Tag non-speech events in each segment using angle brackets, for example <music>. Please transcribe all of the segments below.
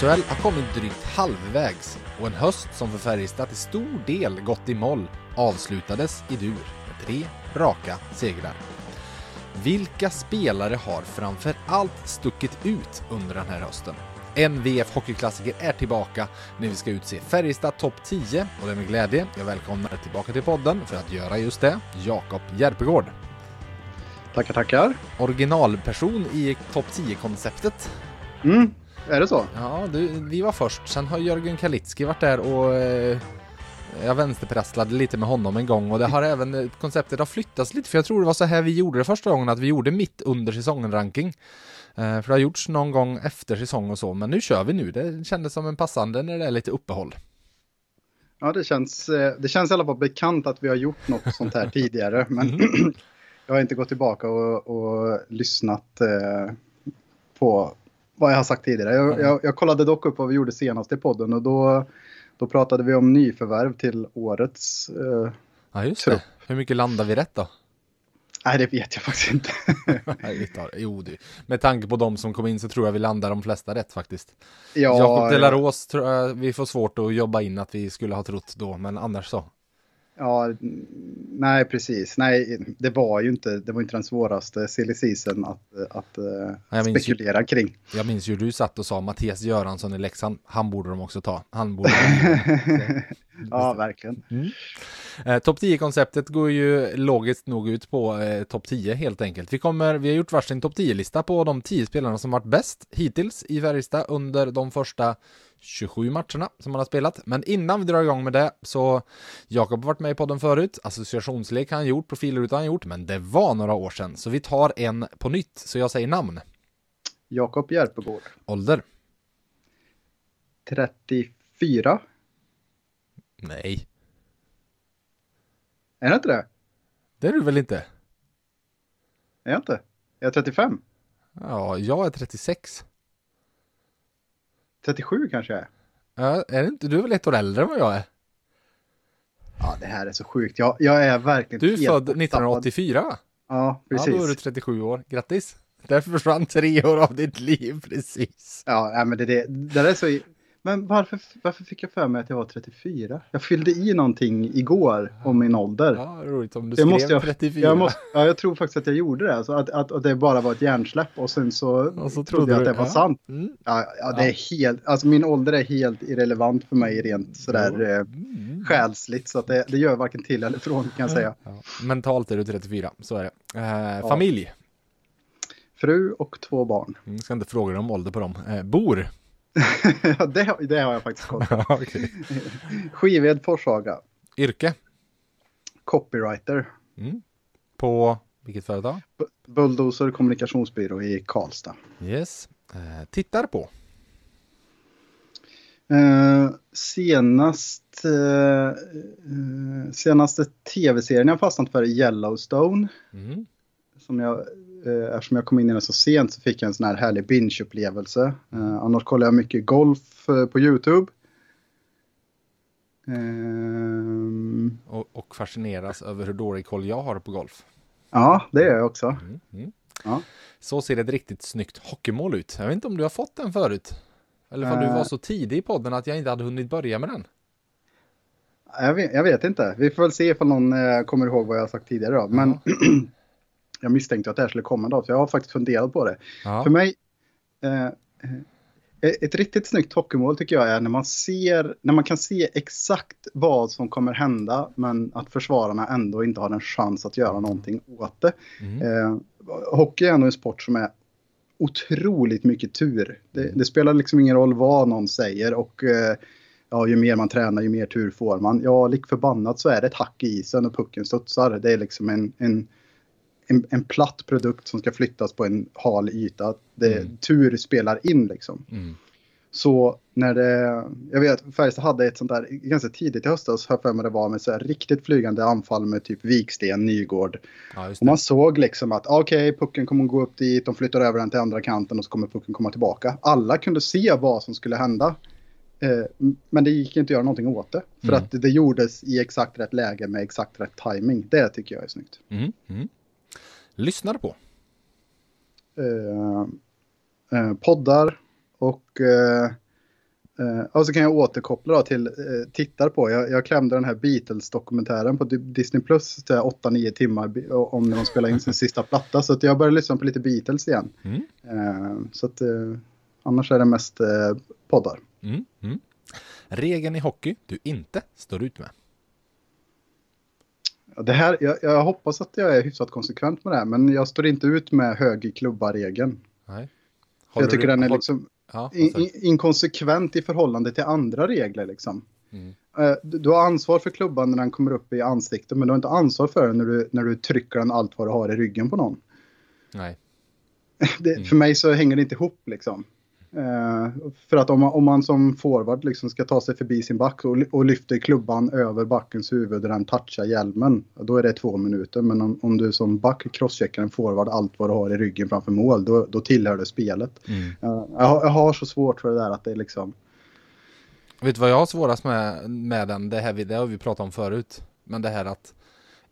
SHL har kommit drygt halvvägs och en höst som för Färjestad till stor del gått i moll avslutades i dur med tre raka segrar. Vilka spelare har framför allt stuckit ut under den här hösten? En VF Hockeyklassiker är tillbaka när vi ska utse Färjestad topp 10 och det är med glädje jag välkomnar tillbaka till podden för att göra just det, Jakob Järpegård. Tackar, tackar. Originalperson i topp 10-konceptet. Mm, är det så? Ja, du, vi var först. Sen har Jörgen Kalitski varit där och eh, jag vänsterprasslade lite med honom en gång och det har även eh, konceptet har flyttats lite för jag tror det var så här vi gjorde det första gången att vi gjorde mitt under säsongen-ranking. Eh, för det har gjorts någon gång efter säsong och så, men nu kör vi nu. Det kändes som en passande när det är lite uppehåll. Ja, det känns, det känns i alla fall bekant att vi har gjort något sånt här <laughs> tidigare, men Mm. <clears throat> jag har inte gått tillbaka och, och lyssnat på vad jag har sagt tidigare. Jag, jag, jag kollade dock upp vad vi gjorde senast i podden och då, då pratade vi om nyförvärv till årets... Eh, Ja, just Trupp. det. Hur mycket landar vi rätt då? nej, det vet jag faktiskt inte. <laughs> Nej, jo, du. Med tanke på de som kom in så tror jag vi landar de flesta rätt faktiskt. ja, Jakob Delaros tror jag vi får svårt att jobba in att vi skulle ha trott då, men annars så. Ja, mm, nej precis. Nej, det var ju inte, det var inte den svåraste silly season att, att eh, Jag minns ju- spekulera kring. Jag minns ju du satt och sa Mattias Göransson i Leksand, han borde de också ta. Han borde <laughs> Ja, verkligen. eh, Topp 10-konceptet går ju logiskt nog ut på eh, topp 10 helt enkelt. Vi, kommer, vi har gjort varsin topp 10-lista på de 10 spelarna som varit bäst hittills i Färjestad under de första 27 matcherna som man har spelat. Men innan vi drar igång med det så Jakob har varit med i podden förut, associationslek har han gjort, profilruta har han gjort, men det var några år sedan. Så vi tar en på nytt, så jag säger namn. Jakob Järpegård, Ålder? 34. Nej, Är det inte det? det är du väl inte? Är jag inte? Är jag 35? Ja, jag är 36. 37 kanske jag är. Ja, är det inte? Du är väl ett år äldre än vad jag är? Ja, det här är så sjukt. Jag, jag är verkligen Du är född borttappad. 1984 va? Ja, Ja, precis. då är du 37 år. Grattis! Därför försvann tre år av ditt liv, precis. Ja, nej, men det, det, det är så... Men varför, varför fick jag för mig att jag var 34? Jag fyllde i någonting igår om min ålder. Ja, roligt om du skrev måste jag, 34. jag, måste, ja, jag tror faktiskt att jag gjorde det. Alltså att, att, att det bara var ett hjärnsläpp och sen så, Och så trodde jag att det var ja. sant. Mm. Ja, ja, det är helt, alltså min ålder är helt irrelevant för mig rent sådär eh, Mm. själsligt. Så att det, det gör varken till eller från kan jag säga. Mentalt är du 34, så är det. Eh, familj. Fru och två barn. Jag ska inte fråga dig om ålder på dem. Eh, bor. <laughs> Det, det har jag faktiskt koll på. <laughs> Okej. <laughs> Skived Forshaga. Yrke. Copywriter. Mm. På vilket företag? B- Bulldozer kommunikationsbyrå i Karlstad. Yes. Eh, tittar på. Eh, senast, eh, eh, senaste tv-serien jag fastnat för är Yellowstone. Mm. Som jag, eh, eftersom jag kom in i den så sent så fick jag en sån här härlig binge-upplevelse. Eh, annars kollar jag mycket golf eh, på YouTube. Ehm, Och, och fascineras över hur dålig koll jag har på golf. ja, det gör jag också. Mm. Mm. Ja. Så ser ett riktigt snyggt hockeymål ut. Jag vet inte om du har fått den förut. Eller om du Eh. var så tidig i podden att jag inte hade hunnit börja med den. Jag vet, jag vet inte. Vi får väl se ifall någon eh, kommer ihåg vad jag har sagt tidigare. Då. Men <clears throat> jag misstänkte att det här skulle komma då, så jag har faktiskt funderat på det. Ja. För mig, eh, eh, ett riktigt snyggt hockeymål tycker jag är när man ser, när man kan se exakt vad som kommer hända, men att försvararna ändå inte har en chans att göra någonting åt det. Mm. Eh, hockey är ändå en sport som är otroligt mycket tur. Det, det spelar liksom ingen roll vad någon säger och eh, ja, ju mer man tränar ju mer tur får man. Ja, lik förbannat så är det ett hack i isen och pucken studsar. Det är liksom en, en, en, en platt produkt som ska flyttas på en hal yta. Det, Mm. Tur spelar in liksom. Mm. Så när det, jag vet Färjestad hade ett sånt där ganska tidigt i höstas, har för mig det var med så här riktigt flygande anfall med typ Viksten, Nygård. Ja, Och man såg liksom att okej, pucken kommer gå upp dit, de flyttar över den till andra kanten och så kommer pucken komma tillbaka. Alla kunde se vad som skulle hända. Eh, men det gick inte att göra någonting åt det. För Mm. att det gjordes i exakt rätt läge med exakt rätt timing. Det tycker jag är snyggt. Mm. Mm. Lyssnar på. Eh, eh, poddar och eh, Eh, och så kan jag återkoppla till eh, tittar på. Jag, jag klämde den här Beatles-dokumentären på Disney Plus 8-9 timmar om när de spelade in sin <laughs> sista platta. Så att jag började lyssna på lite Beatles igen. Mm. Eh, så att eh, annars är det mest eh, poddar. Mm. Mm. Regeln i hockey du inte står ut med? Det här, jag, jag, hoppas att jag är hyfsat konsekvent med det här, men jag står inte ut med hög i klubba-regeln. Nej. Jag tycker du, den är liksom ja, in, inkonsekvent i förhållande till andra regler. Liksom. Mm. Eh, du, du har ansvar för klubban när den kommer upp i ansiktet, men du har inte ansvar för den när du, när du trycker den allt vad du har i ryggen på någon. Nej. <laughs> Det, mm. För mig så hänger det inte ihop liksom. Uh, för att om man, om man som forward liksom ska ta sig förbi sin back och, och lyfter klubban över backens huvud och den touchar hjälmen, då är det två minuter. Men om, om du som back crosscheckar en forward allt vad du har i ryggen framför mål, då, då tillhör det spelet. Mm. Uh, jag, har, jag, har så svårt för det där att det är liksom... Vet du vad jag har svårast med, med den? Det här det har vi pratat om förut. Men det här att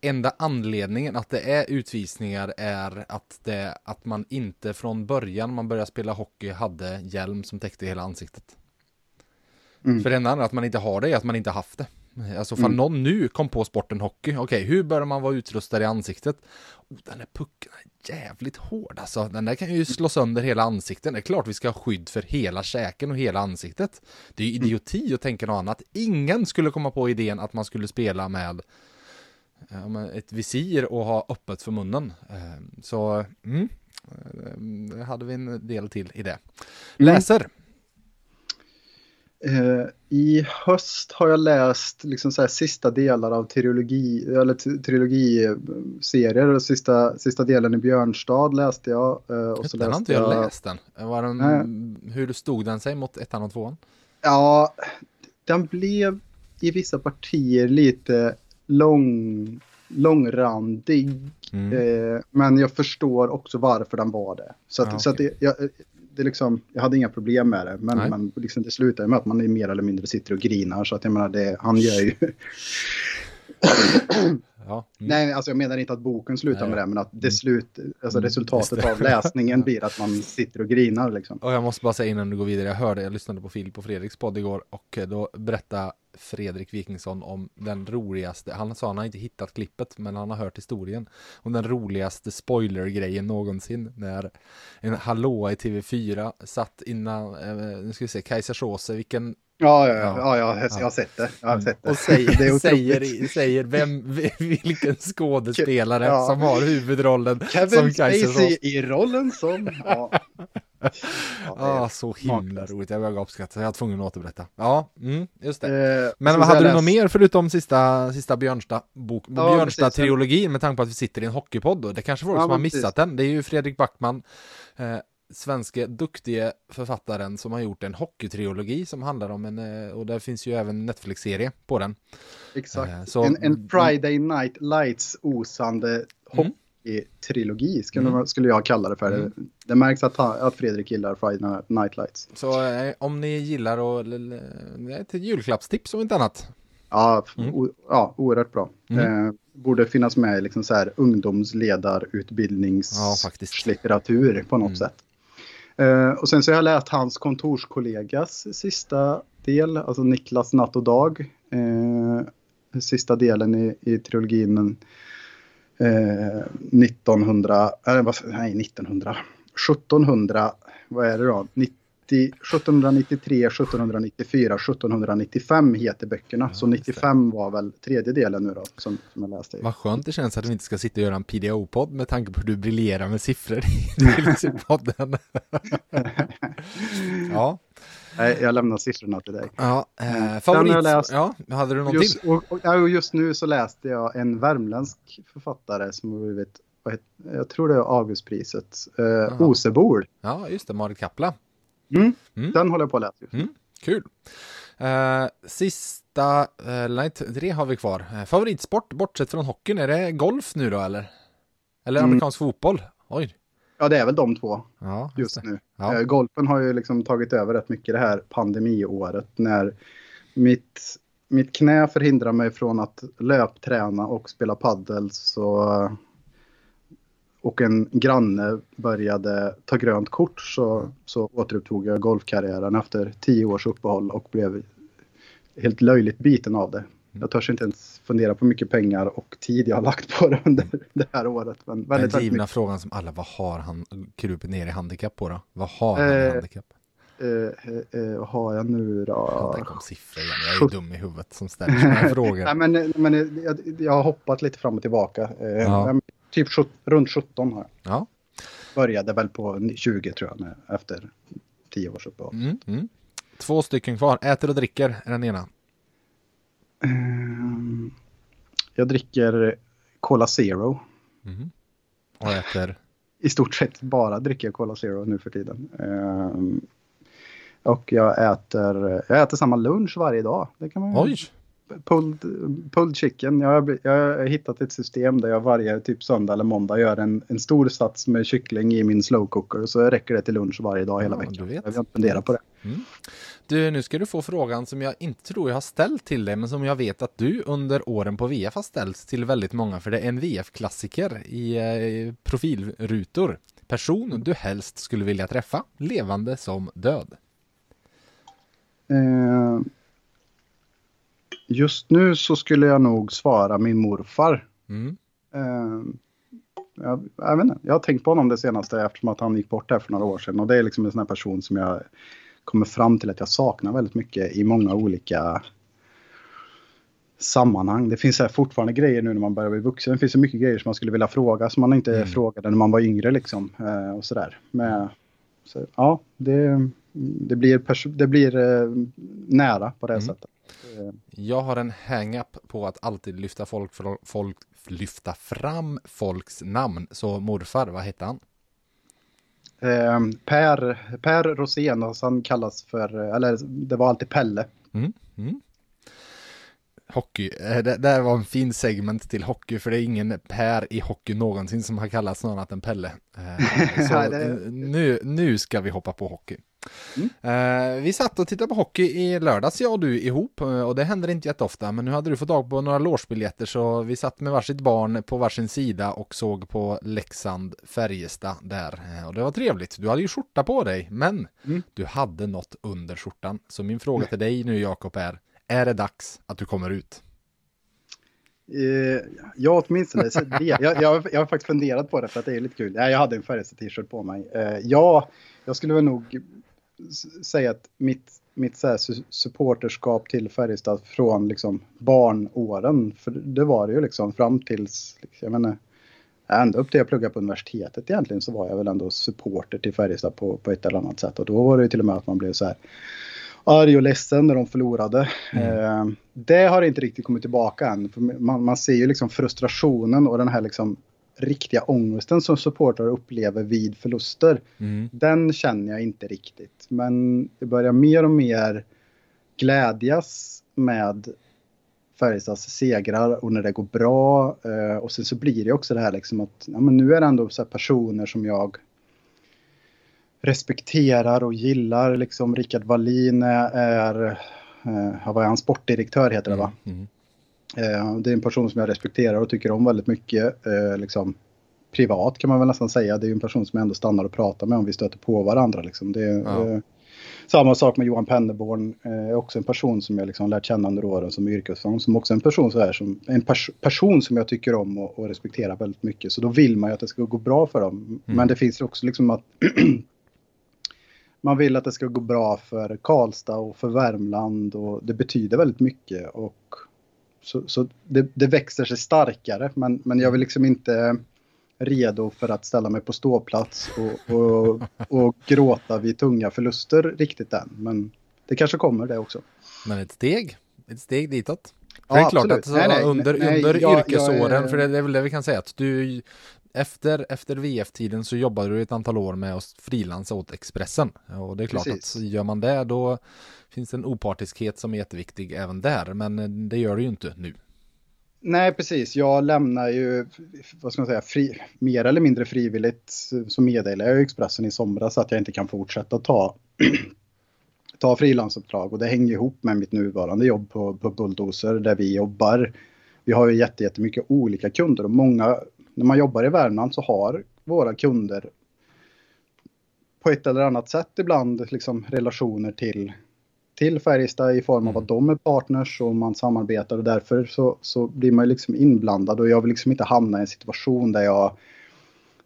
enda anledningen att det är utvisningar är att, det, att man inte från början man började spela hockey hade hjälm som täckte hela ansiktet. Mm. För det enda att man inte har det är att man inte haft det. Alltså mm. någon nu kom på sporten hockey, okej okay, hur bör man vara utrustad i ansiktet? Oh, den där pucken är jävligt hård alltså, den där kan ju slå sönder hela ansiktet. Det är klart vi ska ha skydd för hela käken och hela ansiktet. Det är ju idioti mm. att tänka något annat. Ingen skulle komma på idén att man skulle spela med ett visir och ha öppet för munnen. Eh, så mm, eh, hade vi en del till i det. Mm. Läser. Mm. I höst har jag läst liksom så sista delar av trilogi, eller trilogiserier. Och sista, sista delen i Björnstad läste jag. Och så den har inte jag läst den. Var den hur stod den sig mot ettan och tvåan? Ja, den blev i vissa partier lite lång, långrandig. Mm. Eh, men jag förstår också varför den var det. Så, att, ja, så att det, jag, det liksom, jag hade inga problem med det. Men, men liksom det slutar med att man mer eller mindre sitter och grinar. Så att jag menar, det, han gör ju... <laughs> Ja. Mm. Nej, alltså jag menar inte att boken slutar Nej, med det, men att det mm. slut, alltså mm. resultatet av läsningen <laughs> blir att man sitter och grinar. Liksom. Och jag måste bara säga innan du går vidare, jag hörde, jag lyssnade på Filip och Fredriks podd igår och då berättade Fredrik Wikingsson om den roligaste, han sa han har inte hittat klippet men han har hört historien om den roligaste spoiler-grejen någonsin när en hallå i TV4 satt innan, eh, nu ska vi se, Kajsa Såse, vilken Ja, ja, ja, ja, ja, jag har sett det. Jag har sett det. Och säger, <laughs> säger, säger vem, <laughs> vilken skådespelare ja. som har huvudrollen Kevin som Spacey i rollen som... Ja. <laughs> Ja, ah, så himla roligt. Jag började uppskatta. Jag var tvungen att återberätta. Ja, mm, just det. Eh, Men vad hade du något mer förutom sista, sista Björnstad bok, ja, Björnstad-trilogin med tanke på att vi sitter i en hockeypodd då. Det kanske folk ja, som har missat precis. den. Det är ju Fredrik Backman, eh, svenske duktige författaren som har gjort en hockeytrilogi som handlar om en, eh, och där finns ju även Netflix-serie på den. Exakt, eh, så, en, en Friday Night Lights osande mm. hockeytrilogi skulle, mm. skulle jag kalla det för. Mm. Det, märks att, att Fredrik gillar Friday Night Lights. Så eh, om ni gillar och ett julklappstips om inte annat. Ja, mm. o, ja oerhört bra. Mm. Eh, borde finnas med liksom så här ungdomsledarutbildningslitteratur ja, på något mm. sätt. Uh, och sen så har jag läst hans kontorskollegas sista del, alltså Niklas Natt och Dag. Uh, sista delen i, i trilogin eh, 1900, eh, nej 1900, 1700, vad är det då? 19 1793, 1794, 1795 heter böckerna. Ja, så 95 var väl tredje delen nu då som, som jag läste. Vad skönt det känns att vi inte ska sitta och göra en PDO-podd med tanke på hur du briljerar med siffror i <laughs> podden. <laughs> ja. Nej, jag lämnar siffrorna till dig. Ja, eh, favorit. Läst, ja, hade du något just, till? Och, och, just nu så läste jag en värmländsk författare som har blivit, jag tror det är Augustpriset, eh, Osebol. Ja, just det, Marit Kapla. Mm. Mm. Den håller jag på att läsa just mm. Kul. Uh, sista, uh, nej, tre har vi kvar. Uh, favoritsport, bortsett från hockeyn, är det golf nu då eller? Eller mm. amerikansk fotboll? Oj. Ja, det är väl de två ja, just nu. Ja. golfen har ju liksom tagit över rätt mycket det här pandemiåret när mitt, mitt knä förhindrar mig från att löpträna och spela paddel så och en granne började ta grönt kort så, så återupptog jag golfkarriären efter tio års uppehåll och blev helt löjligt biten av det. Jag törs inte ens fundera på hur mycket pengar och tid jag har lagt på det under det här året. Men väldigt, Den givna frågan som alla, vad har han krupit ner i handikapp på då? Vad har han i eh, handikapp? Eh, eh, eh, vad har jag nu då? Tänk om siffror igen, jag är dum i huvudet som ställer sådana <laughs> frågor. Nej, men, men jag, jag, har hoppat lite fram och tillbaka. Eh, ja. Typ runt 17 har jag. Ja. Började väl på 20 tror jag, efter 10 års uppehåll. Mm, mm. Två stycken kvar, äter och dricker är den ena. Ehm, jag dricker Cola Zero. Mm. Och äter? I stort sett bara dricker jag Cola Zero nu för tiden. Ehm, och jag äter, jag äter samma lunch varje dag. Det kan man Oj! Pulled, pulled chicken. Jag har, jag har hittat ett system där jag varje typ söndag eller måndag gör en, en stor sats med kyckling i min slow cooker. Så räcker det till lunch varje dag hela ja, veckan. Jag vill fundera på det. Mm. Du, nu ska du få frågan som jag inte tror jag har ställt till dig, men som jag vet att du under åren på VF har ställt till väldigt många, för det är en VF-klassiker i eh, profilrutor. Person du helst skulle vilja träffa, levande som död. Eh, just nu så skulle jag nog svara min morfar. Mm. Eh, jag, jag, vet inte, jag har tänkt på honom det senaste eftersom att han gick bort där för några år sedan och det är liksom en sån här person som jag kommer fram till att jag saknar väldigt mycket i många olika sammanhang. Det finns här fortfarande grejer nu när man börjar bli vuxen. Det finns så mycket grejer som man skulle vilja fråga som man inte mm. frågade när man var yngre liksom. Eh, och sådär. Men, så, ja, det, det blir, det blir eh, nära på det mm. sättet. Jag har en hang-up på att alltid lyfta, folk, folk, lyfta fram folks namn. Så morfar, vad hette han? Eh, per, per Rosén, och han kallas för, eller det var alltid Pelle. Mm, mm. Hockey, eh, det där var en fin segment till hockey, för det är ingen Per i hockey någonsin som har kallats något annat än Pelle. Eh, <laughs> så nu, nu ska vi hoppa på hockey. Mm. Uh, vi satt och tittade på hockey i lördags, jag och du ihop, och det händer inte jätteofta, men nu hade du fått tag på några logebiljetter så vi satt med varsitt barn på varsin sida och såg på Leksand-Färjestad där. Uh, och det var trevligt, du hade ju skjorta på dig, men mm. du hade något under skjortan. Så min fråga till dig nu Jakob är, är det dags att du kommer ut? Uh, ja, åtminstone. jag, jag, jag, har faktiskt funderat på det för att det är lite kul. Jag hade en Färjestad t-shirt på mig. Uh, ja, jag skulle väl nog säga att mitt, mitt så här, supporterskap till Färjestad från liksom barnåren, för det var det ju liksom fram tills, liksom, jag menar, ända upp till jag pluggade på universitetet egentligen så var jag väl ändå supporter till Färjestad på, på ett eller annat sätt. Och då var det ju till och med att man blev så här arg och ledsen när de förlorade. Mm. Eh, det har inte riktigt kommit tillbaka än. Man, man ser ju liksom frustrationen och den här liksom riktiga ångesten som supportrar upplever vid förluster. Mm. Den känner jag inte riktigt. Men jag börjar mer och mer glädjas med Färjestads segrar och när det går bra. Eh, och sen så blir det också det här liksom att ja, men nu är det ändå så personer som jag respekterar och gillar. Liksom Rickard Wallin är, eh, vad är han, sportdirektör heter det va? Mm. mm. Eh, det är en person som jag respekterar och tycker om väldigt mycket. Eh, liksom, privat kan man väl nästan säga. Det är en person som jag ändå stannar och pratar med om vi stöter på varandra. Liksom. Det är, ja. eh, samma sak med Johan Penneborn, eh, också en person som jag liksom lärt känna under åren som yrkesfång. Som också en person så här, som, en pers person som jag tycker om och, och, respekterar väldigt mycket. Så då vill man ju att det ska gå bra för dem. Mm. Men det finns också liksom att <clears throat> man vill att det ska gå bra för Karlstad och för Värmland och det betyder väldigt mycket. Och så, så det, det, växer sig starkare men, men jag vill liksom inte redo för att ställa mig på ståplats och, och, och gråta vid tunga förluster riktigt än. Men det kanske kommer det också. Men ett steg, ett steg ditåt. Ja, det är klart absolut. att nej, nej, under, nej, under jag, yrkesåren, jag, jag, för det är väl det vi kan säga att du efter, efter VF-tiden så jobbade du ett antal år med att frilansa åt Expressen. Och det är klart Precis. att gör man det då finns det en opartiskhet som är jätteviktig även där. Men det gör det ju inte nu. Nej, precis. Jag lämnar ju, vad ska man säga, fri, mer eller mindre frivilligt så meddelade jag Expressen i somras att jag inte kan fortsätta ta, <clears throat> ta frilansuppdrag. Och det hänger ihop med mitt nuvarande jobb på, på Bulldozer där vi jobbar. Vi har ju jättemycket olika kunder och många när man jobbar i Värmland så har våra kunder på ett eller annat sätt ibland liksom relationer till, till Färjestad i form av Mm. att de är partners och man samarbetar. Och därför så, så blir man liksom inblandad och jag vill liksom inte hamna i en situation där jag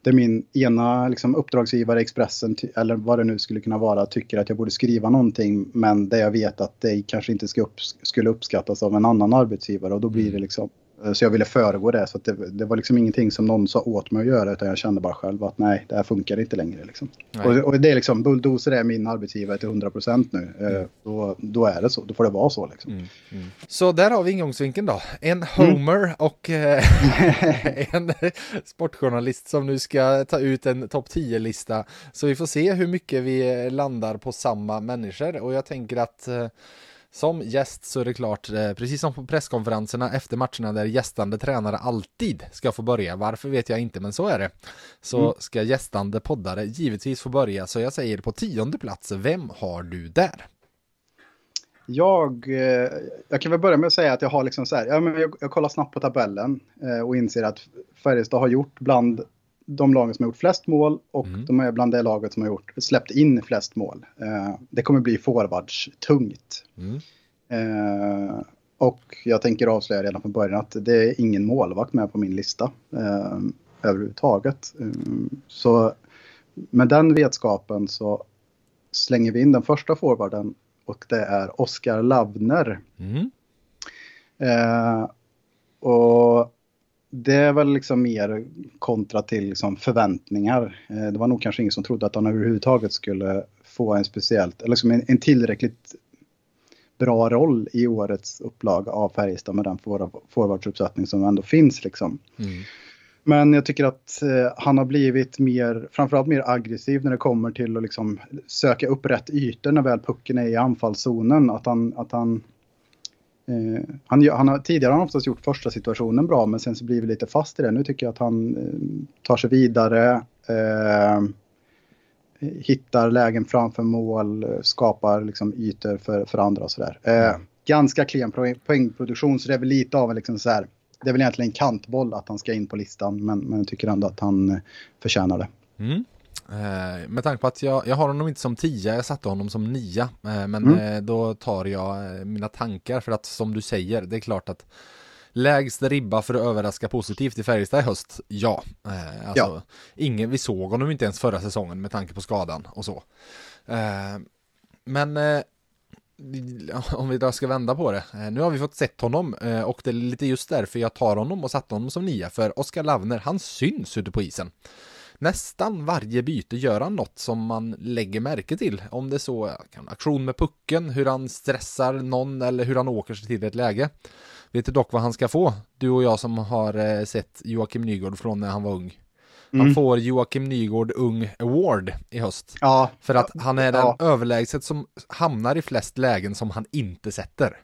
där min ena liksom, uppdragsgivare, Expressen eller vad det nu skulle kunna vara, tycker att jag borde skriva någonting men där jag vet att det kanske inte ska upp, skulle uppskattas av en annan arbetsgivare. Och då blir det liksom eh, så jag ville föregå det så det, det var liksom ingenting som någon sa åt mig att göra utan jag kände bara själv att nej, det här funkar inte längre. Liksom. Och, och det är liksom, Bulldozer är min arbetsgivare till 100% nu. Eh, Då, då är det så, då får det vara så liksom. Mm, mm. Så där har vi ingångsvinkeln då. En Homer och eh, <laughs> en sportjournalist som nu ska ta ut en topp 10-lista. Så vi får se hur mycket vi landar på samma människor och jag tänker att eh, som gäst så är det klart, eh, precis som på presskonferenserna efter matcherna där gästande tränare alltid ska få börja. Varför vet jag inte, men så är det. Så Mm. ska gästande poddare givetvis få börja. Så jag säger på tionde plats, vem har du där? Jag, eh, jag kan väl börja med att säga att jag har liksom så här, jag, jag kollar snabbt på tabellen eh, och inser att Färjestad har gjort bland de lagen som har gjort flest mål och Mm. de är bland det laget som har gjort, släppt in flest mål. Eh, det kommer bli forwards tungt. Mm. Eh, och jag tänker avslöja redan från början att det är ingen målvakt med på min lista eh, överhuvudtaget. Eh, så med den vetskapen så slänger vi in den första forwarden och det är Oskar Lavner. Mm. Eh, och det är väl liksom mer kontra till liksom förväntningar. Eh, det var nog kanske ingen som trodde att han överhuvudtaget skulle få en speciellt, eller liksom en, en tillräckligt bra roll i årets upplaga av Färjestad med den forward- forwardsuppsättning som ändå finns. Liksom. Mm. Men jag tycker att eh, han har blivit mer, framförallt mer aggressiv när det kommer till att liksom söka upp rätt ytor när väl pucken är i anfallszonen. Att han, att han, eh, han, han har, tidigare har han oftast gjort första situationen bra men sen så blir vi lite fast i det. Nu tycker jag att han eh, tar sig vidare, eh, hittar lägen framför mål, skapar liksom ytor för, för andra och sådär. Eh, ganska klen poäng- poängproduktion så det är väl lite av en liksom så här det är väl egentligen en kantboll att han ska in på listan, men, men jag tycker ändå att han eh, förtjänar det. Mm. Eh, med tanke på att jag, jag har honom inte som tia, jag satte honom som nia. Eh, men Mm. eh, då tar jag mina tankar för att som du säger, det är klart att lägst ribba för att överraska positivt i Färjestad i höst, ja. Alltså, Ja. Ingen, vi såg honom inte ens förra säsongen med tanke på skadan och så. Men <laughs> om vi då ska vända på det. Nu har vi fått sett honom och det är lite just därför jag tar honom och satte honom som nia. För Oskar Lavner, han syns ute på isen. Nästan varje byte gör han något som man lägger märke till. Om det så är kan- aktion med pucken, hur han stressar någon eller hur han åker sig till ett läge. Vet du dock vad han ska få? Du och jag som har eh, sett Joakim Nygård från när han var ung. Han Mm. får Joakim Nygård Ung Award i höst. Ja, För att han är den Ja. överlägset som hamnar i flest lägen som han inte sätter.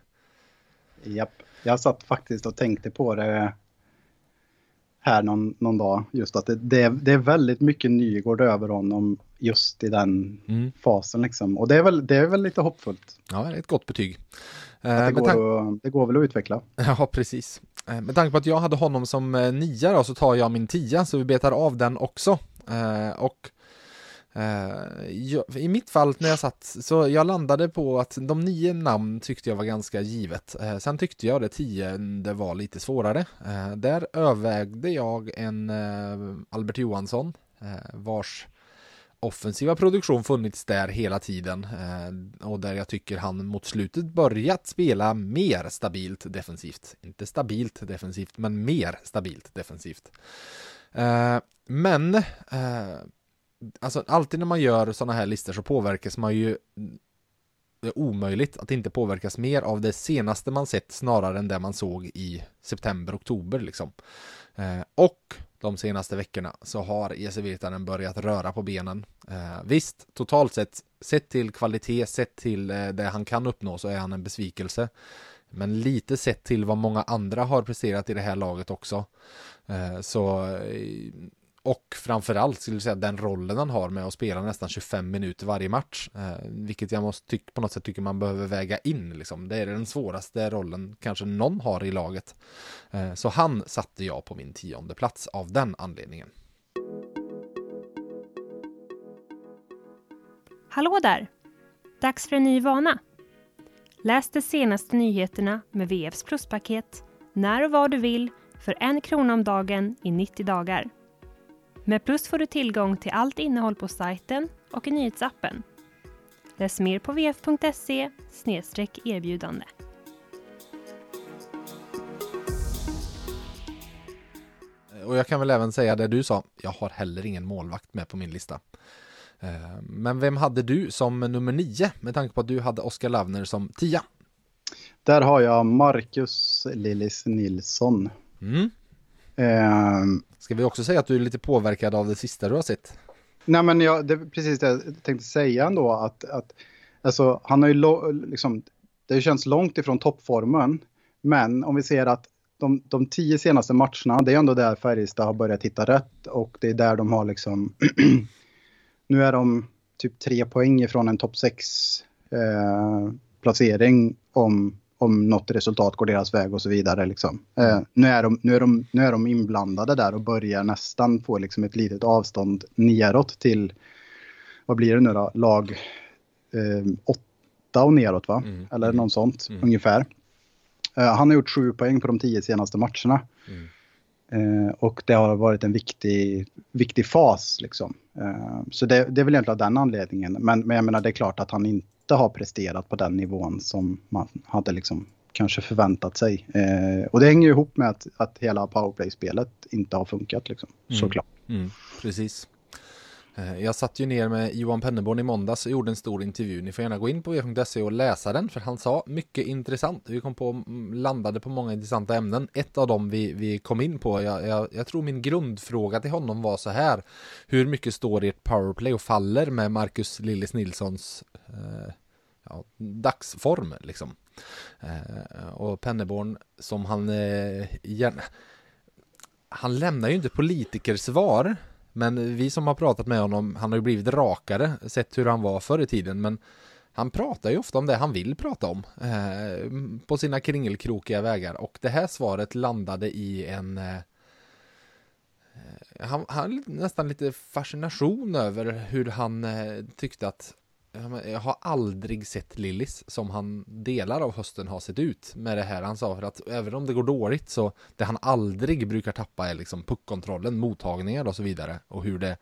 japp. Jag satt faktiskt och tänkte på det här någon, någon dag. Just att det, det, är, det är väldigt mycket Nygård över honom just i den Mm. fasen. Liksom. Och det är, väl, det är väl lite hoppfullt. Ja, det är ett gott betyg. Eh, det, går, att- det går väl att utveckla. <laughs> Ja, precis. Eh, Med tanke på att jag hade honom som eh, nia då, så tar jag min tia, så vi betar av den också. Och Eh, jag, i mitt fall när jag satt, så jag landade på att de nio namn tyckte jag var ganska givet. Eh, sen tyckte jag det tionde var lite svårare. Eh, där övervägde jag en eh, Albert Johansson, eh, vars offensiva produktion funnits där hela tiden eh, och där jag tycker han mot slutet börjat spela mer stabilt defensivt. Inte stabilt defensivt, men mer stabilt defensivt. Eh, men alltså alltid när man gör sådana här listor så påverkas man ju det är omöjligt att inte påverkas mer av det senaste man sett snarare än det man såg i september, oktober liksom. Eh, och de senaste veckorna så har EC Virtanen börjat röra på benen. Eh, visst, totalt sett, sett till kvalitet, sett till eh, det han kan uppnå så är han en besvikelse. Men lite sett till vad många andra har presterat i det här laget också. Eh, så eh, och framförallt skulle jag säga den rollen han har med att spela nästan 25 minuter varje match. Eh, vilket jag måste tycka på något sätt tycker man behöver väga in. Liksom. Det är den svåraste rollen kanske någon har i laget. Eh, så han satte jag på min tionde plats av den anledningen. Hallå där! Dags för en ny vana. Läs de senaste nyheterna med VFs pluspaket när och var du vill för en krona om dagen i 90 dagar. Med Plus får du tillgång till allt innehåll på sajten och i nyhetsappen. Läs mer på vf.se erbjudande. Och jag kan väl även säga det du sa, jag har heller ingen målvakt med på min lista. Eh, men vem hade du som nummer nio med tanke på att du hade Oskar Lavner som tia? Där har jag Marcus Lillis Nilsson. Mm. Um, Ska vi också säga att du är lite påverkad av det sista du har sett? Nej men jag, det är precis det jag tänkte säga ändå att, att alltså, han har ju lo, liksom, det känns långt ifrån toppformen. Men om vi ser att de, de tio senaste matcherna, det är ändå där Färjestad har börjat hitta rätt och det är där de har liksom <clears throat> Nu är de typ tre poäng ifrån en topp 6 eh, placering om, om något resultat går deras väg och så vidare. Liksom. Eh, nu, är de, nu, är de, nu är de inblandade där och börjar nästan få liksom ett litet avstånd neråt till, vad blir det nu då, lag eh, åtta och neråt va? Mm. Eller något sånt mm. ungefär. Eh, han har gjort sju poäng på de tio senaste matcherna. Mm. Eh, och det har varit en viktig, viktig fas. Liksom. Eh, så det, det är väl egentligen av den anledningen. Men, men jag menar det är klart att han inte har presterat på den nivån som man hade liksom kanske förväntat sig. Eh, och det hänger ihop med att, att hela powerplay-spelet inte har funkat liksom, mm. såklart. Mm, precis. Eh, jag satt ju ner med Johan Penneborn i måndags och gjorde en stor intervju. Ni får gärna gå in på v.se och läsa den, för han sa mycket intressant. Vi kom på, mm, landade på många intressanta ämnen. Ett av dem vi, vi kom in på, jag, jag, jag tror min grundfråga till honom var så här. Hur mycket står ert powerplay och faller med Marcus Lillis Nilssons eh, ja, dagsform liksom? Eh, och Penneborn, som han eh, gärna han lämnar ju inte politikersvar men vi som har pratat med honom, han har ju blivit rakare, sett hur han var förr i tiden, men han pratar ju ofta om det han vill prata om eh, på sina kringelkrokiga vägar. Och det här svaret landade i en eh, han, han nästan lite fascination över hur han eh, tyckte att jag har aldrig sett Lillis som han delar av hösten har sett ut med det här. Han sa för att även om det går dåligt så det han aldrig brukar tappa är liksom puckkontrollen, mottagningar och så vidare. Och hur det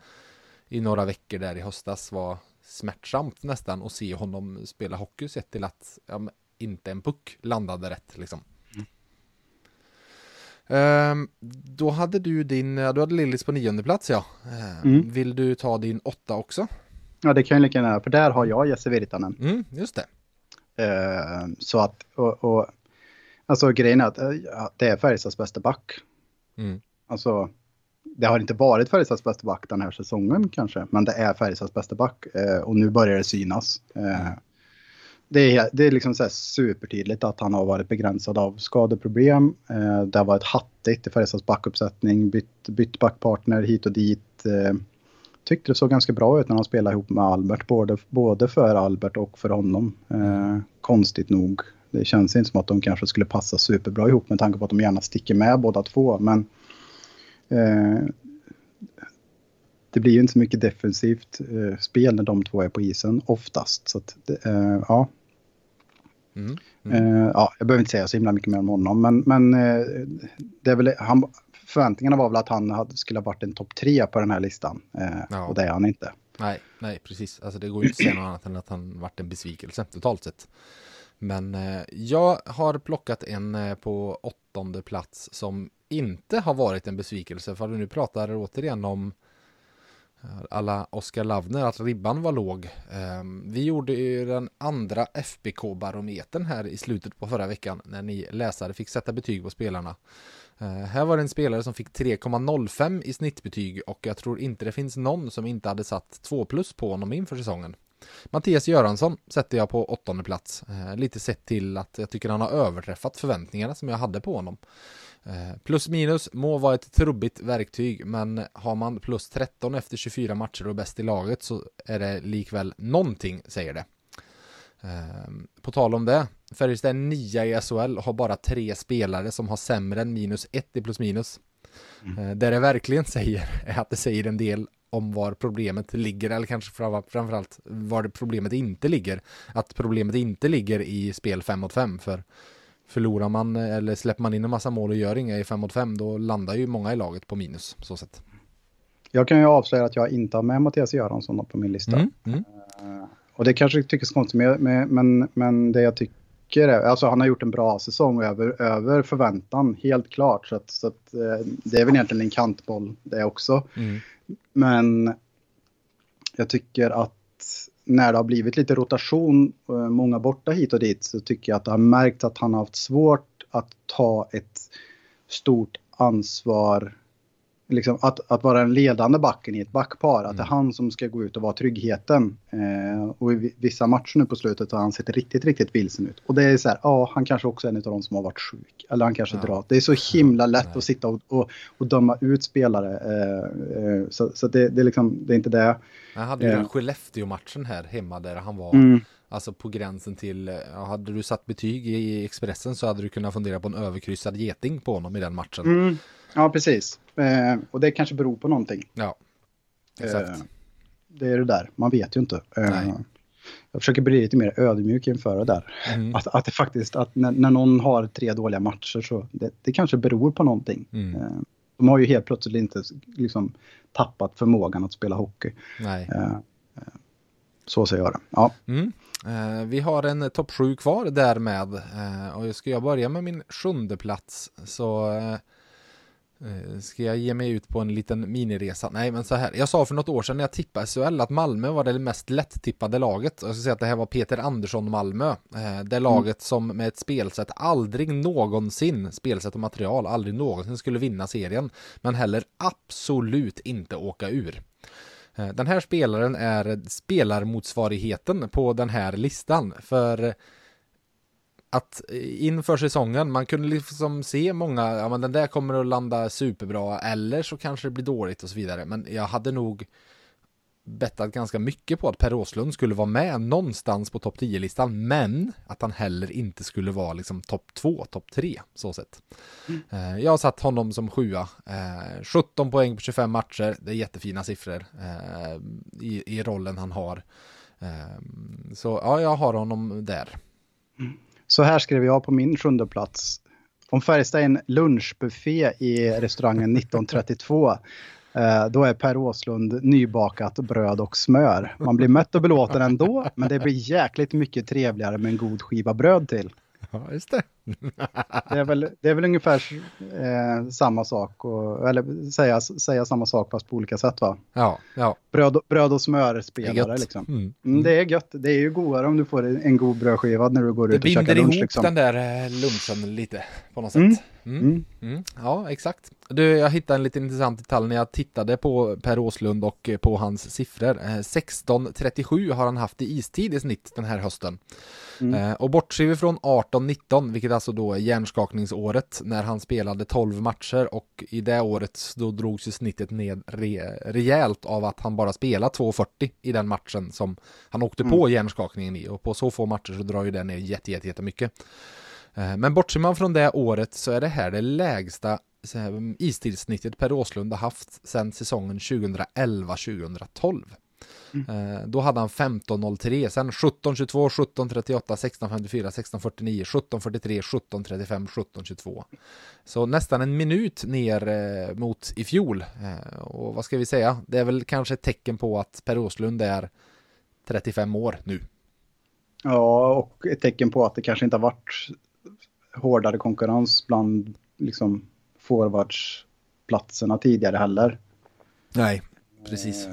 i några veckor där i höstas var smärtsamt nästan att se honom spela hockey sett till att ja, inte en puck landade rätt liksom. Mm. Då hade du din, du hade Lillis på nionde plats ja. Uh, mm. Vill du ta din åtta också? Ja, det kan ju lika gärna för där har jag Jesse Virtanen. Mm, just det. Uh, så att, och, och, alltså grejen är att uh, det är Färjestads bästa back. Mm. Alltså, det har inte varit Färjestads bästa back den här säsongen kanske, men det är Färjestads bästa back uh, och nu börjar det synas. Mm. Det är, det är liksom så supertydligt att han har varit begränsad av skadeproblem. Det har varit hattigt i Färjestads backuppsättning, bytt, bytt backpartner hit och dit tyckte det såg ganska bra ut när han spelade ihop med Albert, både, både för Albert och för honom. Eh, konstigt nog. Det känns inte som att de kanske skulle passa superbra ihop med tanke på att de gärna sticker med båda två. Men eh, det blir ju inte så mycket defensivt eh, spel när de två är på isen oftast. Så att, eh, ja. Mm. Mm. Ja, jag behöver inte säga så himla mycket mer om honom, men, men eh, det är väl, han, förväntningarna var väl att han hade, skulle ha varit en topp tre på den här listan. Eh, ja. Och det är han inte. Nej, nej, precis. Alltså det går ju inte att säga något annat än att han varit en besvikelse totalt sett. Men eh, jag har plockat en eh, på åttonde plats som inte har varit en besvikelse. För nu pratar återigen om eh, alla Oskar Lavner, att ribban var låg. Ehm, vi gjorde ju den andra FBK-barometern här i slutet på förra veckan när ni läsare fick sätta betyg på spelarna. Eh, här var det en spelare som fick 3,05 i snittbetyg och jag tror inte det finns någon som inte hade satt 2 plus på honom inför säsongen. Mattias Göransson sätter jag på åttonde plats. Eh, lite sett till att jag tycker han har överträffat förväntningarna som jag hade på honom. Eh, plus minus må vara ett trubbigt verktyg, men har man plus 13 efter 24 matcher och bäst i laget så är det likväl någonting, säger det. Eh, på tal om det, Färjestad är nia i SHL och har bara tre spelare som har sämre än minus ett i plus minus. Mm. Eh, det det verkligen säger är att det säger en del om var problemet ligger, eller kanske framförallt var det problemet inte ligger. Att problemet inte ligger i spel 5 mot 5, för förlorar man eller släpper man in en massa mål och gör inga i 5 mot 5, då landar ju många i laget på minus, så sätt. Jag kan ju avslöja att jag inte har med Mattias Göransson på min lista. Mm, mm. Och det kanske tycks konstigt, men, men, men det jag tycker är, alltså han har gjort en bra säsong över, över förväntan, helt klart. Så, att, så att, uh, det är väl egentligen en kantboll det också. Mm. Men jag tycker att när det har blivit lite rotation, eh, många borta hit och dit, så tycker jag att det har märkts att han har haft svårt att ta ett stort ansvar liksom, att, att vara den ledande backen i ett backpar. Att det är mm. han som ska gå ut och vara tryggheten. Eh, och i vissa matcher nu på slutet har han sett riktigt, riktigt vilsen ut. Och det är så här, ja, han kanske också är en av de som har varit sjuk. Eller han kanske ja. drar. Det är så himla lätt ja, att sitta och, och, och, döma ut spelare. Eh, eh, så så det, det, är liksom, det är inte det. Han hade ju eh. Skellefteå-matchen här hemma där han var mm. Alltså på gränsen till, hade du satt betyg i Expressen så hade du kunnat fundera på en överkryssad geting på honom i den matchen. Mm. Ja, precis. Eh, och det kanske beror på någonting. Ja, exakt. Eh, det är det där, man vet ju inte. Eh, jag försöker bli lite mer ödmjuk inför det där. Mm. Att, att det faktiskt, att när, när, någon har tre dåliga matcher så det, det kanske beror på någonting. Mm. Eh, de har ju helt plötsligt inte liksom, tappat förmågan att spela hockey. Nej. Eh, eh, så säger jag det. Ja. Mm. Eh, vi har en topp 7 kvar därmed. Eh, och ska jag börja med min sjunde plats så Eh, ska jag ge mig ut på en liten miniresa? Nej, men så här. Jag sa för något år sedan när jag tippade SHL att Malmö var det mest lätt-tippade laget. Jag ska säga att det här var Peter Andersson Malmö. Eh, det laget mm. som med ett spelsätt aldrig någonsin, spelsätt och material, aldrig någonsin skulle vinna serien. Men heller absolut inte åka ur. Eh, den här spelaren är spelarmotsvarigheten på den här listan. För att inför säsongen, man kunde liksom se många, ja men den där kommer att landa superbra eller så kanske det blir dåligt och så vidare. Men jag hade nog bettat ganska mycket på att Per Åslund skulle vara med någonstans på topp 10-listan, men att han heller inte skulle vara liksom topp 2, topp 3, så sett. Mm. Jag har satt honom som sjua, eh, 17 poäng på 25 matcher, det är jättefina siffror eh, i, i rollen han har. Så ja, jag har honom där. Mm. Så här skrev jag på min sjunde plats. Om Färjestad är en lunchbuffé i restaurangen 1932 eh, då är Per Åslund nybakat bröd och smör. Man blir mätt och belåten ändå, men det blir jäkligt mycket trevligare med en god skiva bröd till. Ja, just det det, är väl, det är väl ungefär eh, samma sak, och, eller säga, säga samma sak fast på olika sätt va? Ja, ja. Bröd, bröd och smörspelare liksom. Mm. Mm, det är gött. Det är ju godare om du får en god brödskiva när du går ut och käkar lunch. Det binder ihop liksom. den där eh, lunchen lite på något sätt. Mm. Mm. mm. Mm. Ja, exakt. Du, jag hittade en lite intressant detalj när jag tittade på Per Åslund och eh, på hans siffror. 16.37 eh, har han haft i istid i snitt den här hösten. Mm. Och bortser vi från 18-19, vilket alltså då är hjärnskakningsåret, när han spelade 12 matcher och i det året då drogs ju snittet ned re rejält av att han bara spelade 2.40 i den matchen som han åkte mm. på hjärnskakningen i och på så få matcher så drar ju det ner jätte, jätte, jättemycket. Eh, men bortser man från det året så är det här det lägsta istidssnittet Per Åslund har haft sedan säsongen 2011-2012. Mm. Eh, då hade han 15.03, sen 17.22, 17.38, 16.54, 16.49, 17.43, 17.35, 17.22. Så nästan en minut ner eh, mot i fjol. och vad ska vi säga? Det är väl kanske ett tecken på att Per Åslund är 35 år nu. Ja, och ett tecken på att det kanske inte har varit hårdare konkurrens bland liksom forwardsplatserna tidigare heller. Nej, precis.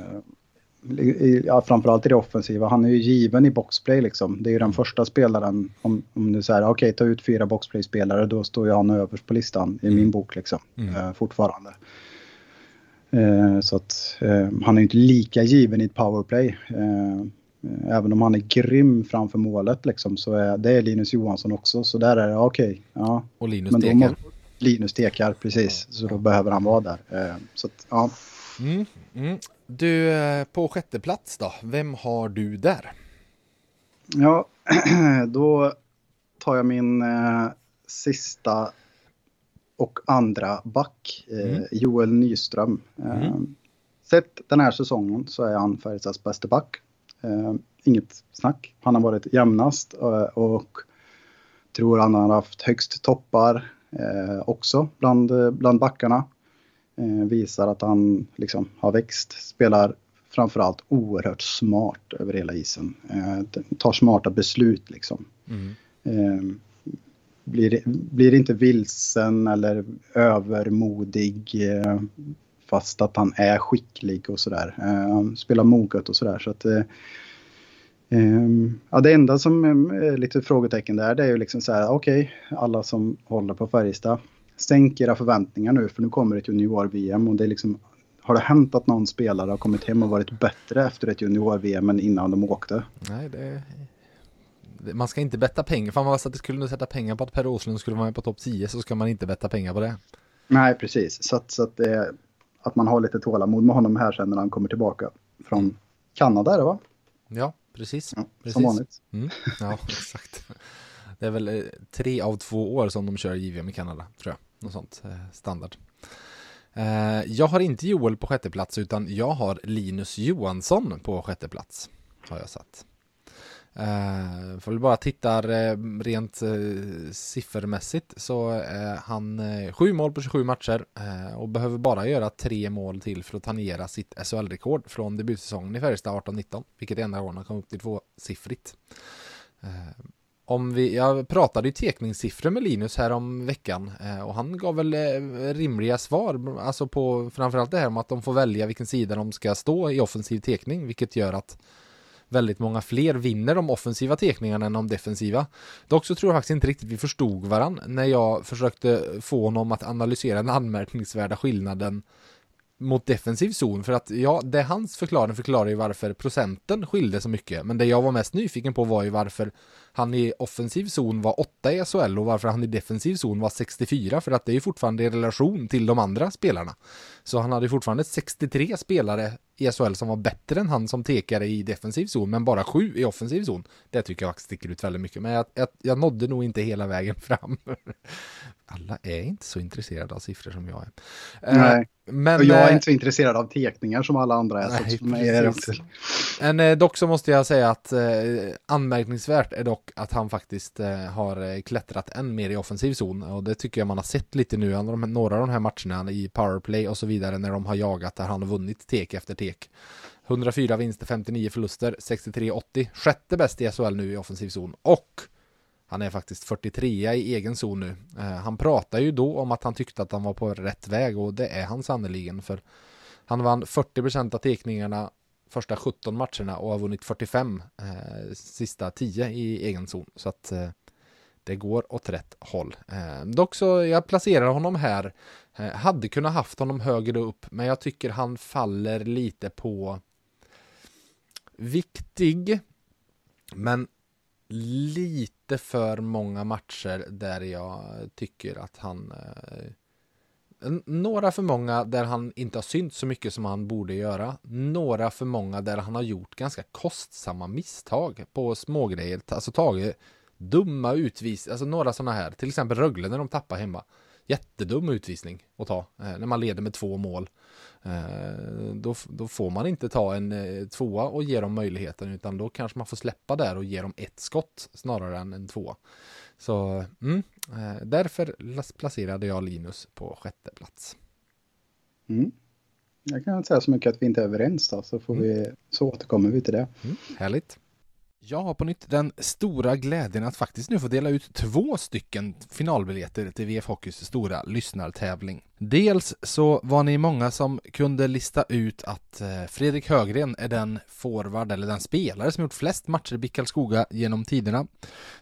Ja, framförallt i det offensiva. Han är ju given i boxplay liksom. Det är ju den mm. första spelaren, om, om du säger okej okay, ta ut fyra boxplay-spelare, då står ju han överst på listan i mm. min bok liksom. Mm. Eh, fortfarande. Eh, så att eh, han är inte lika given i ett powerplay. Eh, även om han är grym framför målet liksom, så är det är Linus Johansson också. Så där är det okej. Okay, ja. Och Linus Deger. Linus tekar, precis. Så då behöver han vara där. Eh, så att, ja. Mm, mm. Du, eh, på sjätte plats då, vem har du där? Ja, <clears throat> då tar jag min eh, sista och andra back, eh, mm. Joel Nyström. Eh, mm. Sett den här säsongen så är han Färjestads bästa back. Eh, inget snack. Han har varit jämnast eh, och tror han har haft högst toppar också bland, bland backarna. Eh, visar att han liksom har växt, spelar framförallt oerhört smart över hela isen. Eh, tar smarta beslut liksom. Mm. Eh, blir, blir inte vilsen eller övermodig fast att han är skicklig och sådär. Eh, spelar moget och sådär. Så att, ja, det enda som är lite frågetecken där det är ju liksom så här, okej, okay, alla som håller på Färjestad, sänk era förväntningar nu för nu kommer ett junior-VM och det är liksom, har det hänt att någon spelare har kommit hem och varit bättre efter ett junior-VM än innan de åkte? Nej, det, man ska inte betta pengar, om man att skulle sätta pengar på att Per Åslund skulle vara med på topp 10 så ska man inte betta pengar på det. Nej, precis, så att, så att, det, att man har lite tålamod med honom här sen när han kommer tillbaka från Kanada, är det va? Ja, precis. Ja, precis. Som vanligt. Mm, ja, <laughs> exakt. Det är väl eh, tre av två år som de kör JVM i Kanada, tror jag. Något sånt, eh, standard. Eh, jag har inte Joel på sjätte plats utan jag har Linus Johansson på sjätte plats. Har jag satt. Uh, får vi bara titta rent uh, siffermässigt så är han uh, sju mål på 27 matcher uh, och behöver bara göra tre mål till för att tangera sitt SHL-rekord från debutsäsongen i Färjestad 18-19, vilket är enda gången han kom upp till tvåsiffrigt. Om vi, jag pratade ju tekningssiffror med Linus här om veckan eh, och han gav väl eh, rimliga svar, alltså på framförallt det här om att de får välja vilken sida de ska stå i offensiv tekning, vilket gör att väldigt många fler vinner de offensiva tekningarna än de defensiva. Dock så tror jag faktiskt inte riktigt vi förstod varann när jag försökte få honom att analysera den anmärkningsvärda skillnaden mot defensiv zon för att ja, det hans förklaring förklarar ju varför procenten skilde så mycket men det jag var mest nyfiken på var ju varför han i offensiv zon var 8 i SHL och varför han i defensiv zon var 64 för att det är fortfarande i relation till de andra spelarna. Så han hade fortfarande 63 spelare i SHL som var bättre än han som tekare i defensiv zon, men bara sju i offensiv zon. Det tycker jag sticker ut väldigt mycket, men jag, jag, jag nådde nog inte hela vägen <laughs> fram. Alla är inte så intresserade av siffror som jag är. Eh, Nej, men, och jag är eh, inte så intresserad av tekningar som alla andra är. Nej, så är det men eh, dock så måste jag säga att eh, anmärkningsvärt är dock och att han faktiskt eh, har eh, klättrat än mer i offensiv zon och det tycker jag man har sett lite nu, några av de här matcherna i powerplay och så vidare när de har jagat där han har vunnit tek efter tek. 104 vinster, 59 förluster, 63-80. Sjätte bäst i SHL nu i offensiv zon. Och han är faktiskt 43 i egen zon nu. Eh, han pratar ju då om att han tyckte att han var på rätt väg och det är han sannoliken för han vann 40% av tekningarna första 17 matcherna och har vunnit 45 eh, sista 10 i egen zon. Så att eh, det går åt rätt håll. Eh, dock så jag placerar honom här. Eh, hade kunnat haft honom högre upp, men jag tycker han faller lite på viktig, men lite för många matcher där jag tycker att han eh, några för många där han inte har synt så mycket som han borde göra. Några för många där han har gjort ganska kostsamma misstag på smågrejer. Alltså tagit dumma utvisningar, alltså några sådana här. Till exempel Rögle när de tappar hemma. Jättedum utvisning att ta eh, när man leder med två mål. Eh, då, då, får man inte ta en eh, tvåa och ge dem möjligheten utan då kanske man får släppa där och ge dem ett skott snarare än en tvåa. Så mm, därför placerade jag Linus på sjätte plats. Mm. Jag kan inte säga så mycket att vi inte är överens då, så, får mm. vi, så återkommer vi till det. Mm, härligt. Jag har på nytt den stora glädjen att faktiskt nu få dela ut två stycken finalbiljetter till VF Hockeys stora lyssnartävling. Dels så var ni många som kunde lista ut att eh, Fredrik Högren är den forward eller den spelare som gjort flest matcher i BIK Karlskoga genom tiderna.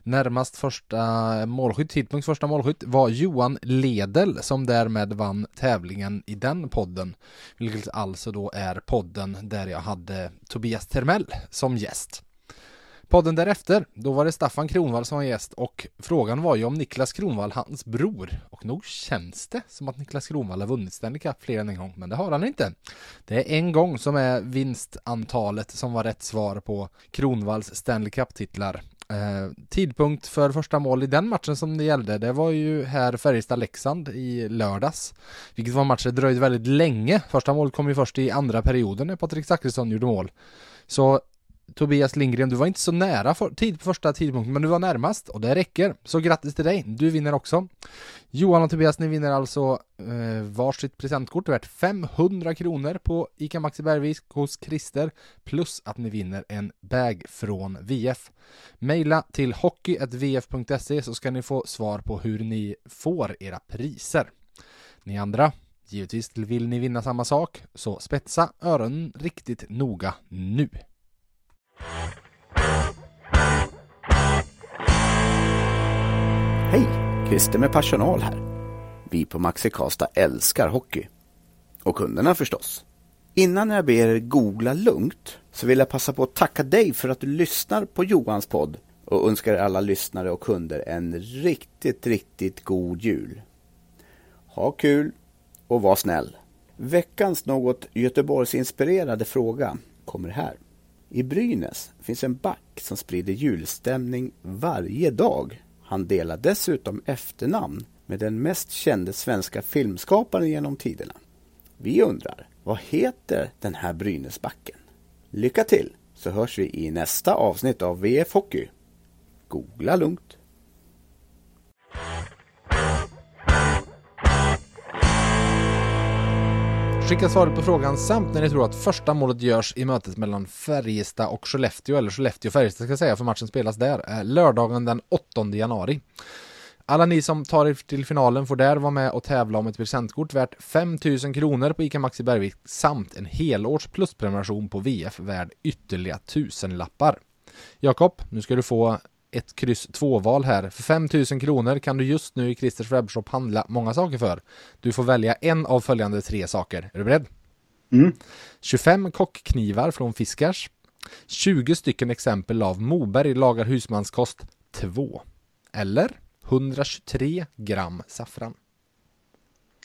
Närmast första målskytt, tidpunkt första målskytt var Johan Ledel som därmed vann tävlingen i den podden. Vilket alltså då är podden där jag hade Tobias Termell som gäst. Podden därefter, då var det Staffan Kronvall som var gäst och frågan var ju om Niklas Kronvall, hans bror. Och nog känns det som att Niklas Kronvall har vunnit Stanley Cup fler än en gång, men det har han inte. Det är en gång som är vinstantalet som var rätt svar på Kronvalls Stanley Cup-titlar. Eh, tidpunkt för första mål i den matchen som det gällde, det var ju här Färjestad-Leksand i lördags. Vilket var en match det dröjde väldigt länge. Första målet kom ju först i andra perioden när Patrik Zackrisson gjorde mål. Så Tobias Lindgren, du var inte så nära för, tid på första tidpunkten, men du var närmast och det räcker. Så grattis till dig, du vinner också. Johan och Tobias, ni vinner alltså eh, varsitt presentkort värt 500 kronor på ICA Maxi Bergvik hos Christer, plus att ni vinner en bag från VF. Maila till hockey.vf.se så ska ni få svar på hur ni får era priser. Ni andra, givetvis vill ni vinna samma sak, så spetsa öronen riktigt noga nu. Hej! Christer med personal här. Vi på Maxi Karlstad älskar hockey. Och kunderna förstås. Innan jag ber er googla lugnt så vill jag passa på att tacka dig för att du lyssnar på Johans podd och önskar alla lyssnare och kunder en riktigt, riktigt god jul. Ha kul och var snäll. Veckans något Göteborgsinspirerade fråga kommer här. I Brynäs finns en back som sprider julstämning varje dag. Han delar dessutom efternamn med den mest kände svenska filmskaparen genom tiderna. Vi undrar, vad heter den här Brynäsbacken? Lycka till så hörs vi i nästa avsnitt av VF Hockey. Googla lugnt. Skicka svaret på frågan samt när ni tror att första målet görs i mötet mellan Färjestad och Skellefteå, eller Skellefteå-Färjestad ska jag säga, för matchen spelas där, lördagen den 8 januari. Alla ni som tar er till finalen får där vara med och tävla om ett presentkort värt 5000 kronor på ICA Maxi Bergvik samt en helårs plusprenumeration på VF värd ytterligare tusenlappar. Jakob, nu ska du få ett kryss 2-val här. För 5000 kronor kan du just nu i Christers webbshop handla många saker för. Du får välja en av följande tre saker. Är du beredd? Mm. 25 kockknivar från Fiskars. 20 stycken exempel av Moberg lagar husmanskost 2. Eller 123 gram saffran.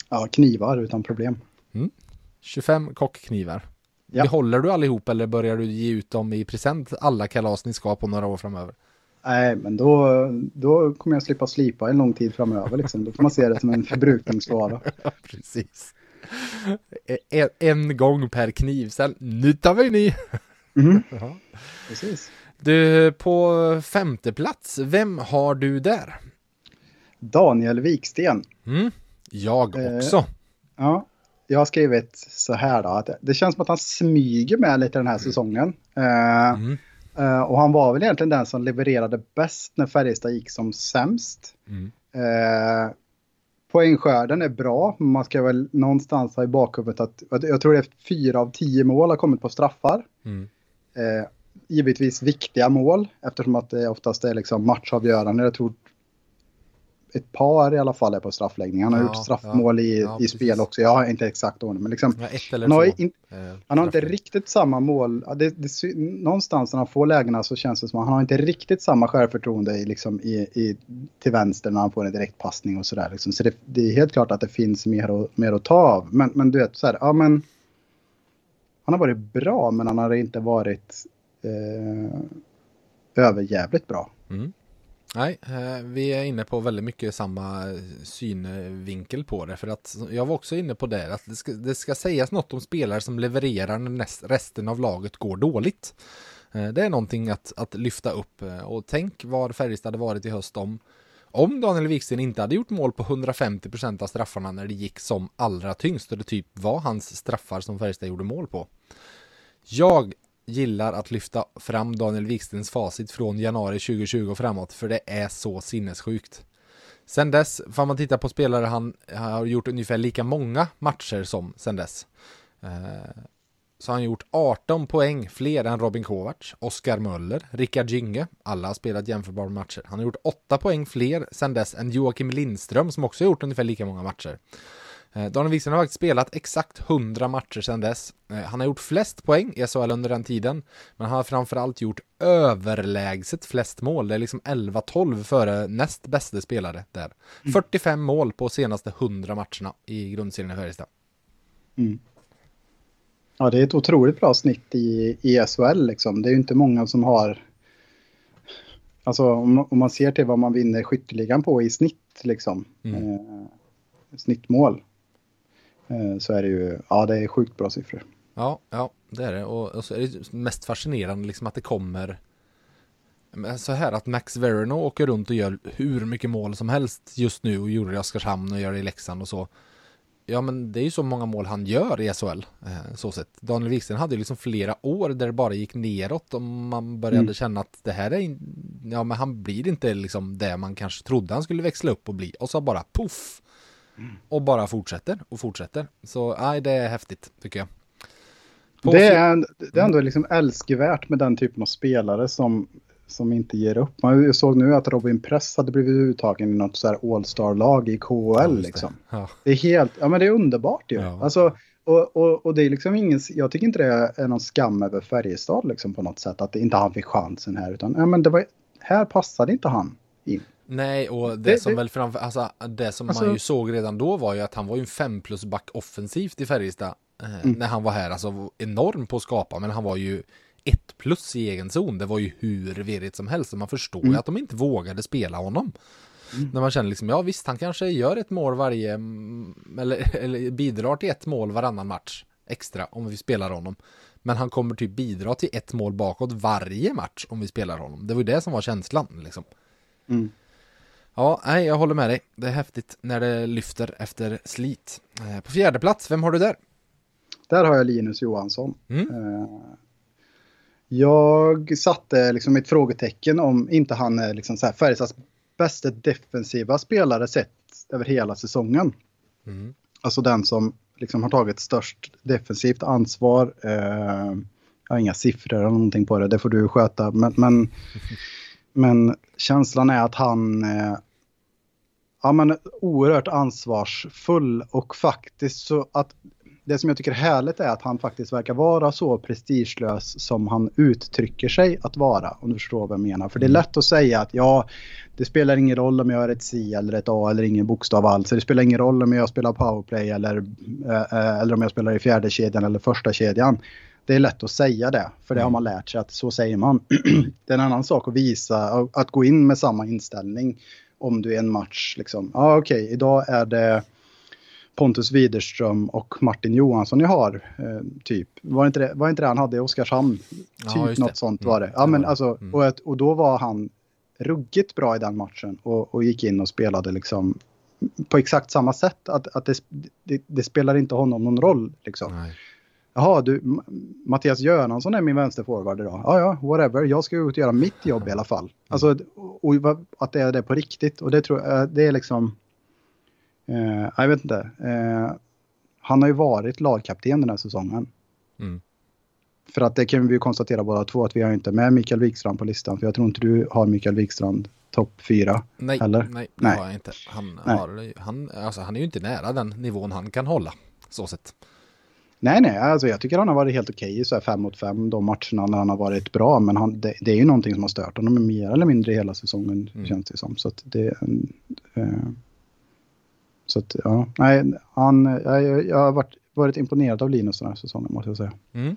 Ja, knivar utan problem. 25 kockknivar. Ja. Behåller du allihop eller börjar du ge ut dem i present alla kalas ni ska på några år framöver? Nej, men då, då kommer jag slippa slipa en lång tid framöver. Liksom. Då kan man se det som en förbrukningsvara. <laughs> Ja, precis. En, en gång per kniv, sen nu tar vi ny. <laughs> Ja. precis. Du, på femte plats, vem har du där? Daniel Viksten. Mm, jag Eh. också. Ja, jag har skrivit så här då. Att det känns som att han smyger med lite den här säsongen. Eh, Mm. Eh, och han var väl egentligen den som levererade bäst när Färjestad gick som sämst. Mm. Eh, poängskörden är bra, men man ska väl någonstans ha i bakhuvudet att jag tror det är fyra av tio mål har kommit på straffar. Mm. Eh, givetvis viktiga mål eftersom att det oftast är liksom matchavgörande. Jag tror ett par i alla fall är på straffläggning. Han har Ja, gjort straffmål i, ja, i spel också. Jag har inte exakt ordning, men liksom, Ja, han, har in, eh, han har inte riktigt samma mål. Ja, Det, det, någonstans när han får lägena så känns det som att han har inte riktigt samma självförtroende i, liksom, i, i, till vänster när han får en direktpassning och sådär. Liksom. Så det, det är helt klart att det finns mer, att- mer att ta av. Men, men du vet, så här, ja men. Han har varit bra, men han har inte varit eh, överjävligt bra. Mm. Nej, eh, vi är inne på väldigt mycket samma synvinkel på det. För att jag var också inne på det, att det ska, det ska sägas något om spelare som levererar när näst, resten av laget går dåligt. Eh, det är någonting att, att lyfta upp. Eh, och tänk vad Färjestad hade varit i höst om om Daniel Wiksten inte hade gjort mål på 150% av straffarna när det gick som allra tyngst och det typ var hans straffar som Färjestad gjorde mål på. Jag gillar att lyfta fram Daniel Wikstens facit från januari 2020 och framåt för det är så sinnessjukt. Sen dess, får man titta på spelare han har gjort ungefär lika många matcher som sen dess. Eh, så har han gjort 18 poäng fler än Robin Kovacs, Oskar Möller, Rickard Gynge. Alla har spelat jämförbara matcher. Han har gjort 8 poäng fler sen dess än Joakim Lindström som också har gjort ungefär lika många matcher. Eh, Daniel Wikström har faktiskt spelat exakt 100 matcher sedan dess. Eh, Han har gjort flest poäng i SHL under den tiden, men han har framförallt gjort överlägset flest mål. Det är liksom 11-12 före näst bästa spelare där. 45 mål på senaste 100 matcherna i grundserien i Färjestad. Mm. Ja, det är ett otroligt bra snitt i, i SHL liksom. Det är ju inte många som har... Alltså om, om man ser till vad man vinner skytteligan på i snitt liksom. Mm. Eh, snittmål. Eh, så är det ju, ja det är sjukt bra siffror. Ja, ja, det är det. Och, och så är det mest fascinerande liksom att det kommer så här att Max Verno åker runt och gör hur mycket mål som helst just nu och gjorde det i Oskarshamn och gör det i Leksand och så. Ja, men det är ju så många mål han gör i SHL, eh, så sett. Daniel Wikström hade ju liksom flera år där det bara gick neråt och man började Mm. känna att det här är, in... ja men han blir inte liksom det man kanske trodde han skulle växla upp och bli. Och så bara poff! Och bara fortsätter och fortsätter. Så nej, det är häftigt tycker jag. På Det är, det är ändå liksom älskvärt med den typen av spelare som, som inte ger upp. Man såg nu att Robin Press hade blivit uttagen i något så här All-star-lag i KHL Ja, det. liksom. Ja. Det är helt, ja men det är underbart ju. Ja. Alltså, och, och, och det är liksom ingen, jag tycker inte det är någon skam över Färjestad liksom på något sätt. Att inte han fick chansen här. Utan ja, men det var, här passade inte han in. Nej, och det, Det- som det- väl framför, alltså det som Alltså- man ju såg redan då var ju att han var ju en fem plus back offensivt i Färjestad eh, Mm. när han var här, alltså enorm på att skapa, men han var ju ett plus i egen zon. Det var ju hur virrigt som helst, och man förstår ju Mm. att de inte vågade spela honom. När man känner liksom, ja visst, han kanske gör ett mål varje, mm, eller, <laughs> eller bidrar till ett mål varannan match extra om vi spelar honom. Men han kommer typ bidra till ett mål bakåt varje match om vi spelar honom. Det var ju det som var känslan liksom. Mm. Ja, nej, jag håller med dig. Det är häftigt när det lyfter efter slit. Eh, På fjärde plats, vem har du där? Där har jag Linus Johansson. Mm. Eh, Jag satte liksom ett frågetecken om inte han är liksom så Färjestads bästa defensiva spelare sett över hela säsongen. Mm. Alltså den som liksom har tagit störst defensivt ansvar. Eh, jag har inga siffror eller någonting på det, det får du sköta. Men, men, <laughs> men känslan är att han ja, men, oerhört ansvarsfull och faktiskt så att det som jag tycker är härligt är att han faktiskt verkar vara så prestigelös som han uttrycker sig att vara. Om du förstår vad jag menar. För det är lätt att säga att ja, det spelar ingen roll om jag är ett C eller ett A eller ingen bokstav alls. Det spelar ingen roll om jag spelar powerplay eller, eh, eller om jag spelar i fjärde kedjan eller första kedjan. Det är lätt att säga det, för det har man lärt sig att så säger man. <clears throat> det är en annan sak att visa, att gå in med samma inställning om du är en match. Liksom. Ja, ah, okej, idag är det Pontus Widerström och Martin Johansson jag har. Eh, typ. Var inte, det, var inte det han hade i Oskarshamn? Ja, Typ något det. sånt Mm, var det. Ja, men alltså, Mm. och, att- och då var han ruggigt bra i den matchen och, och gick in och spelade liksom på exakt samma sätt. Att, att det, det, det spelar inte honom någon roll. Liksom. Nej. Jaha, du, Mattias Göransson är min vänsterforward idag. Ja, ja, whatever. Jag ska ut och göra mitt jobb i alla fall. Alltså, och, och att det är det på riktigt. Och det tror jag, det är liksom... Eh, jag vet inte. Eh, han har ju varit lagkapten den här säsongen. Mm. För att det kan vi ju konstatera båda två att vi har inte med Mikael Wikstrand på listan. För jag tror inte du har Mikael Wikstrand topp fyra. Nej, Eller? nej, det Nej. har jag inte. Han, Nej. har, han, alltså, han är ju inte nära den nivån han kan hålla. Så sett. Nej, nej, alltså jag tycker han har varit helt okej i så här fem mot fem de matcherna när han har varit bra. Men han, det, det är ju någonting som har stört honom mer eller mindre hela säsongen Mm. känns det som. Så att det... Eh, så att ja, nej, han, jag, jag har varit, varit imponerad av Linus den här säsongen måste jag säga. Mm.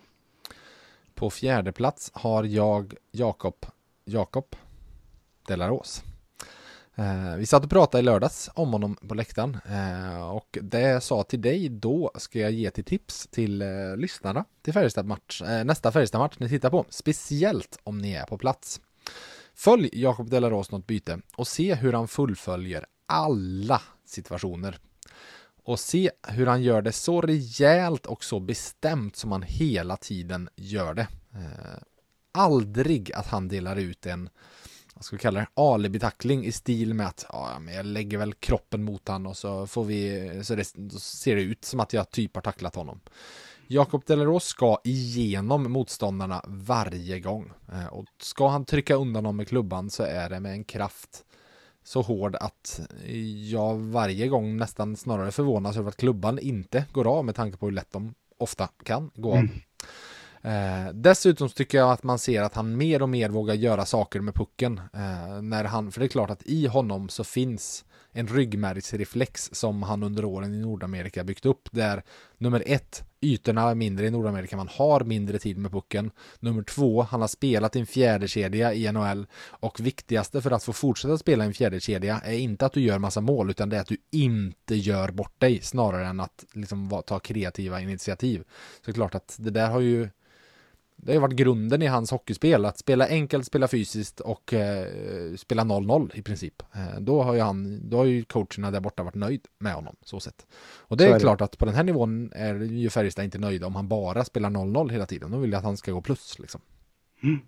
På fjärde plats har jag Jakob Jakob Delaros. Eh, vi satt och pratade i lördags om honom på läktaren eh, och det jag sa till dig då ska jag ge till tips till eh, lyssnarna till Färjestad match, eh, nästa Färjestad-match ni tittar på, speciellt om ni är på plats. Följ Jakob Delaros något byte och se hur han fullföljer alla situationer och se hur han gör det så rejält och så bestämt som han hela tiden gör det. Eh, aldrig att han delar ut en, vad ska vi kalla det, Alibitackling i stil med att ja, men jag lägger väl kroppen mot han och så får vi, så det, ser det ut som att jag typ har tacklat honom. Jakob Delaros ska igenom motståndarna varje gång. Eh, och ska han trycka undan dem med klubban så är det med en kraft så hård att jag varje gång nästan snarare förvånas över att klubban inte går av med tanke på hur lätt de ofta kan gå av. Mm. Eh, dessutom tycker jag att man ser att han mer och mer vågar göra saker med pucken. Eh, när han, för det är klart att i honom så finns en ryggmärgsreflex som han under åren i Nordamerika byggt upp. Där nummer ett, ytorna är mindre i Nordamerika, man har mindre tid med pucken. Nummer två, han har spelat i en fjärde kedja i NHL och viktigaste för att få fortsätta spela i en fjärde kedja är inte att du gör massa mål utan det är att du inte gör bort dig snarare än att liksom ta kreativa initiativ. Så det är klart att det där har ju det har varit grunden i hans hockeyspel, att spela enkelt, spela fysiskt och eh, spela 0-0 i princip. Eh, då har ju han, då har ju coacherna där borta varit nöjd med honom, så sett. Och det är, är klart det. att på den här nivån är ju Färjestad inte nöjda om han bara spelar 0-0 hela tiden. Då vill att han ska gå plus liksom. Mm.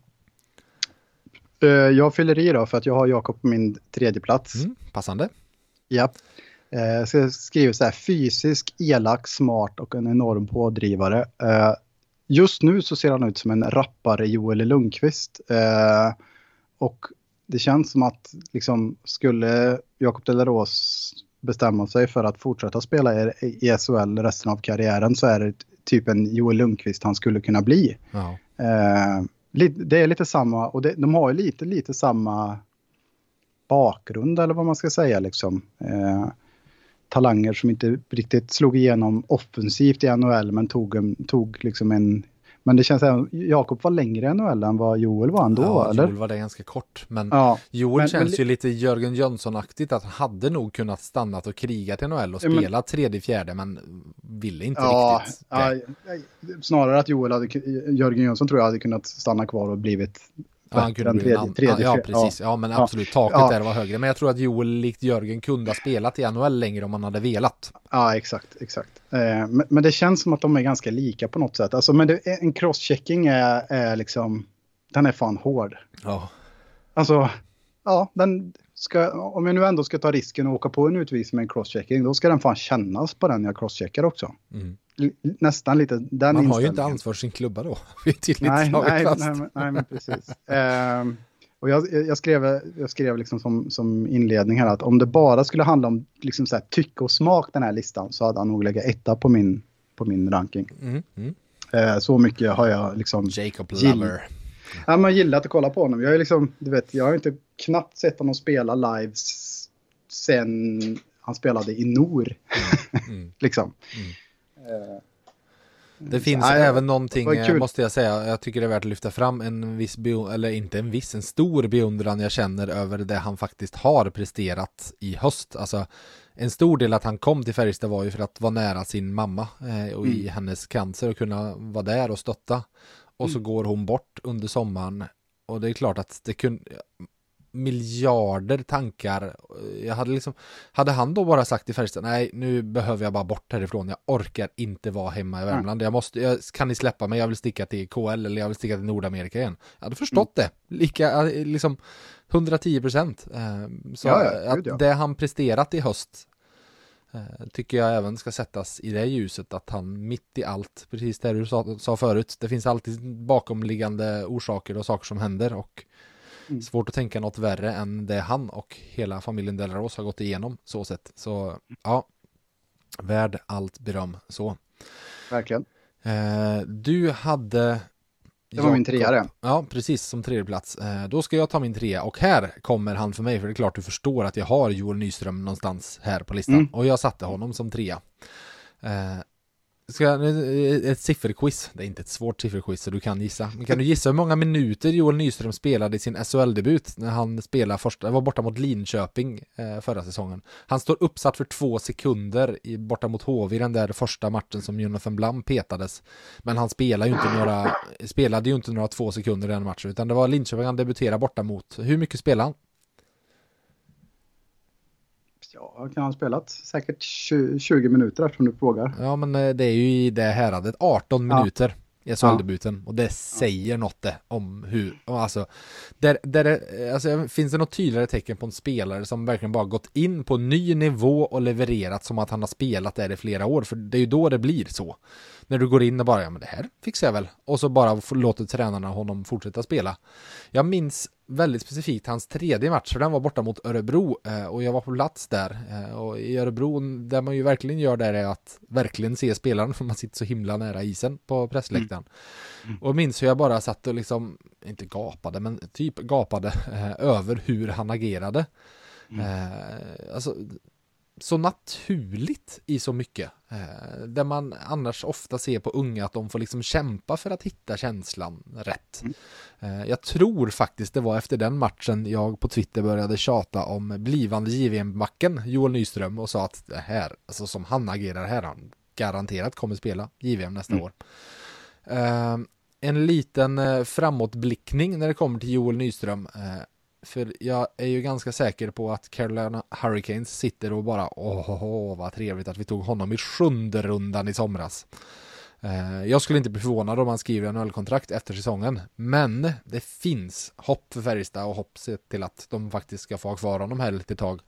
Uh, jag fyller i då för att jag har Jakob på min tredje plats. Mm, passande. Ja. Så jag skriver så här, fysisk, elak, smart och en enorm pådrivare. Just nu så ser han ut som en rappare Joel Lundqvist. Eh, och det känns som att liksom, skulle Jakob Delaros bestämma sig för att fortsätta spela i SHL resten av karriären så är det typ en Joel Lundqvist han skulle kunna bli. Ja. Eh, det är lite samma, och det, de har ju lite, lite samma bakgrund eller vad man ska säga liksom. Eh, talanger som inte riktigt slog igenom offensivt i NHL men tog, en, tog liksom en... Men det känns att Jakob var längre i NHL än vad Joel var ändå, ja, eller? Joel var det ganska kort. Men ja, Joel men, känns men, ju lite Jörgen Jönsson-aktigt att han hade nog kunnat stanna och kriga till NHL och spela men, tredje, fjärde men ville inte ja, riktigt. Ja, snarare att Joel hade, Jörgen Jönsson tror jag hade kunnat stanna kvar och blivit Ja, han kunde bli tredje, tredje, ja, precis. Ja, men absolut. Taket ja. där var högre. Men jag tror att Joel likt Jörgen kunde ha spelat i NHL längre om han hade velat. Ja, exakt, exakt. Eh, men, men, det känns som att de är ganska lika på något sätt. Alltså, men det, en crosschecking är, är liksom, den är fan hård. Ja. Alltså, ja, den ska, om jag nu ändå ska ta risken att åka på en utvisning med en crosschecking, då ska den fan kännas på den jag crosscheckar också. Mm nästan lite den Man har ju inte ansvar för sin klubba då. <laughs> nej, nej, nej, nej, men precis. Uh, och jag, jag, skrev, jag skrev liksom som, som inledning här att om det bara skulle handla om liksom så här, tycke och smak den här listan så hade han nog legat etta på min, på min ranking. Mm, mm. Uh, så mycket har jag liksom... Jacob Lover. Ja, man gillat att kolla på honom. Jag, är liksom, du vet, jag har inte knappt sett honom spela live sen han spelade i Nor. Mm. mm. <laughs> liksom. Mm. Eh, det finns Nej, även någonting, måste jag säga, jag tycker det är värt att lyfta fram en viss, eller inte en viss, en stor beundran jag känner över det han faktiskt har presterat i höst. Alltså, en stor del att han kom till Färjestad var ju för att vara nära sin mamma eh, och mm. i hennes cancer och kunna vara där och stötta. Och så mm. går hon bort under sommaren och det är klart att det kunde, miljarder tankar. Jag hade liksom, hade han då bara sagt till Färjestad, nej nu behöver jag bara bort härifrån, jag orkar inte vara hemma i Värmland, jag måste, jag, kan ni släppa mig, jag vill sticka till KL eller jag vill sticka till Nordamerika igen. Jag hade förstått mm. det, lika, liksom 110 procent. Eh, så ja, ja, att det han presterat i höst eh, tycker jag även ska sättas i det ljuset att han mitt i allt, precis det du sa, sa förut, det finns alltid bakomliggande orsaker och saker som händer och Mm. Svårt att tänka något värre än det han och hela familjen Delaros har gått igenom så sett. Så ja, värd allt beröm så. Verkligen. Eh, du hade det var min trea det. Ja, precis som tredje plats. Eh, då ska jag ta min trea och här kommer han för mig för det är klart du förstår att jag har Joel Nyström någonstans här på listan mm. och jag satte honom som trea. Ska, eh, ett sifferquiz, det är inte ett svårt sifferquiz så du kan gissa. Men kan du gissa hur många minuter Joel Nyström spelade i sin SHL-debut när han spelade första, var borta mot Linköping eh, förra säsongen. Han står uppsatt för två sekunder i, borta mot HV i den där första matchen som Jonathan Blum petades. Men han spelade ju inte några, spelade ju inte några två sekunder i den matchen utan det var Linköping han debuterade borta mot. Hur mycket spelade han? Ja, kan ha spelat säkert 20 minuter eftersom du frågar. Ja, men eh, det är ju i det häradet 18 ja. minuter i SHL-debuten och det säger något det om hur, alltså, där, där det, alltså, finns det något tydligare tecken på en spelare som verkligen bara gått in på ny nivå och levererat som att han har spelat där i flera år, för det är ju då det blir så. När du går in och bara, ja men det här fixar jag väl. Och så bara låter tränarna honom fortsätta spela. Jag minns väldigt specifikt hans tredje match, för den var borta mot Örebro eh, och jag var på plats där. Eh, och i Örebro, där man ju verkligen gör det är att verkligen se spelaren, <laughs> för man sitter så himla nära isen på pressläktaren. Mm. Mm. Och minns hur jag bara satt och liksom, inte gapade, men typ gapade eh, över hur han agerade. Mm. Alltså, så naturligt i så mycket. Eh, där man annars ofta ser på unga att de får liksom kämpa för att hitta känslan rätt. Mm. Eh, jag tror faktiskt det var efter den matchen jag på Twitter började tjata om blivande JVM-backen Joel Nyström och sa att det här, alltså som han agerar här, han garanterat kommer spela JVM nästa mm. år. Eh, en liten eh, framåtblickning när det kommer till Joel Nyström. För jag är ju ganska säker på att Carolina Hurricanes sitter och bara åh, vad trevligt att vi tog honom i sjunde rundan i somras. Eh, jag skulle inte bli förvånad om han skriver en kontrakt efter säsongen. Men det finns hopp för Färjestad och hopp till att de faktiskt ska få ha kvar honom här lite tag.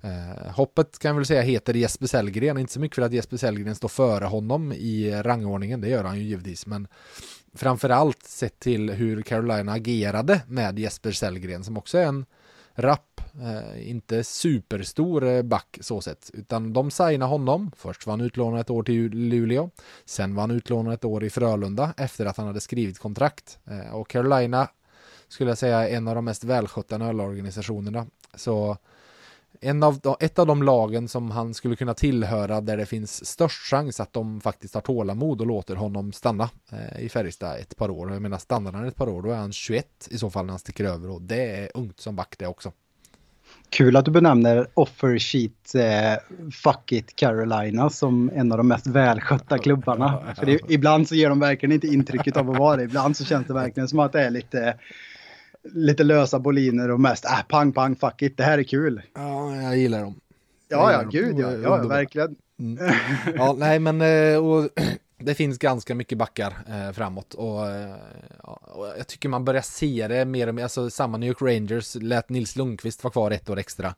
Eh, hoppet kan jag väl säga heter Jesper Sellgren, inte så mycket för att Jesper Sellgren står före honom i rangordningen, det gör han ju givetvis, men framförallt sett till hur Carolina agerade med Jesper Sellgren som också är en rapp, eh, inte superstor eh, back så sett, utan de signade honom. Först var han utlånad ett år till Luleå, sen var han utlånad ett år i Frölunda efter att han hade skrivit kontrakt. Eh, och Carolina skulle jag säga är en av de mest välskötta nöllorganisationerna. Så en av de, ett av de lagen som han skulle kunna tillhöra där det finns störst chans att de faktiskt har tålamod och låter honom stanna eh, i Färjestad ett par år. Jag menar stannar han ett par år då är han 21 i så fall när han sticker över och det är ungt som back det också. Kul att du benämner offer sheet eh, fuck it Carolina som en av de mest välskötta klubbarna. <laughs> För det, ibland så ger de verkligen inte intrycket av att vara det. Ibland så känns det verkligen som att det är lite lite lösa boliner och mest äh, pang pang fuck it, det här är kul. Ja, jag gillar dem. Ja, ja, gud ja, ja, verkligen. Mm. Ja, nej men eh, och, <clears throat> det finns ganska mycket backar eh, framåt och, eh, och, jag tycker man börjar se det mer och mer, alltså samma New York Rangers lät Nils Lundqvist vara kvar ett år extra.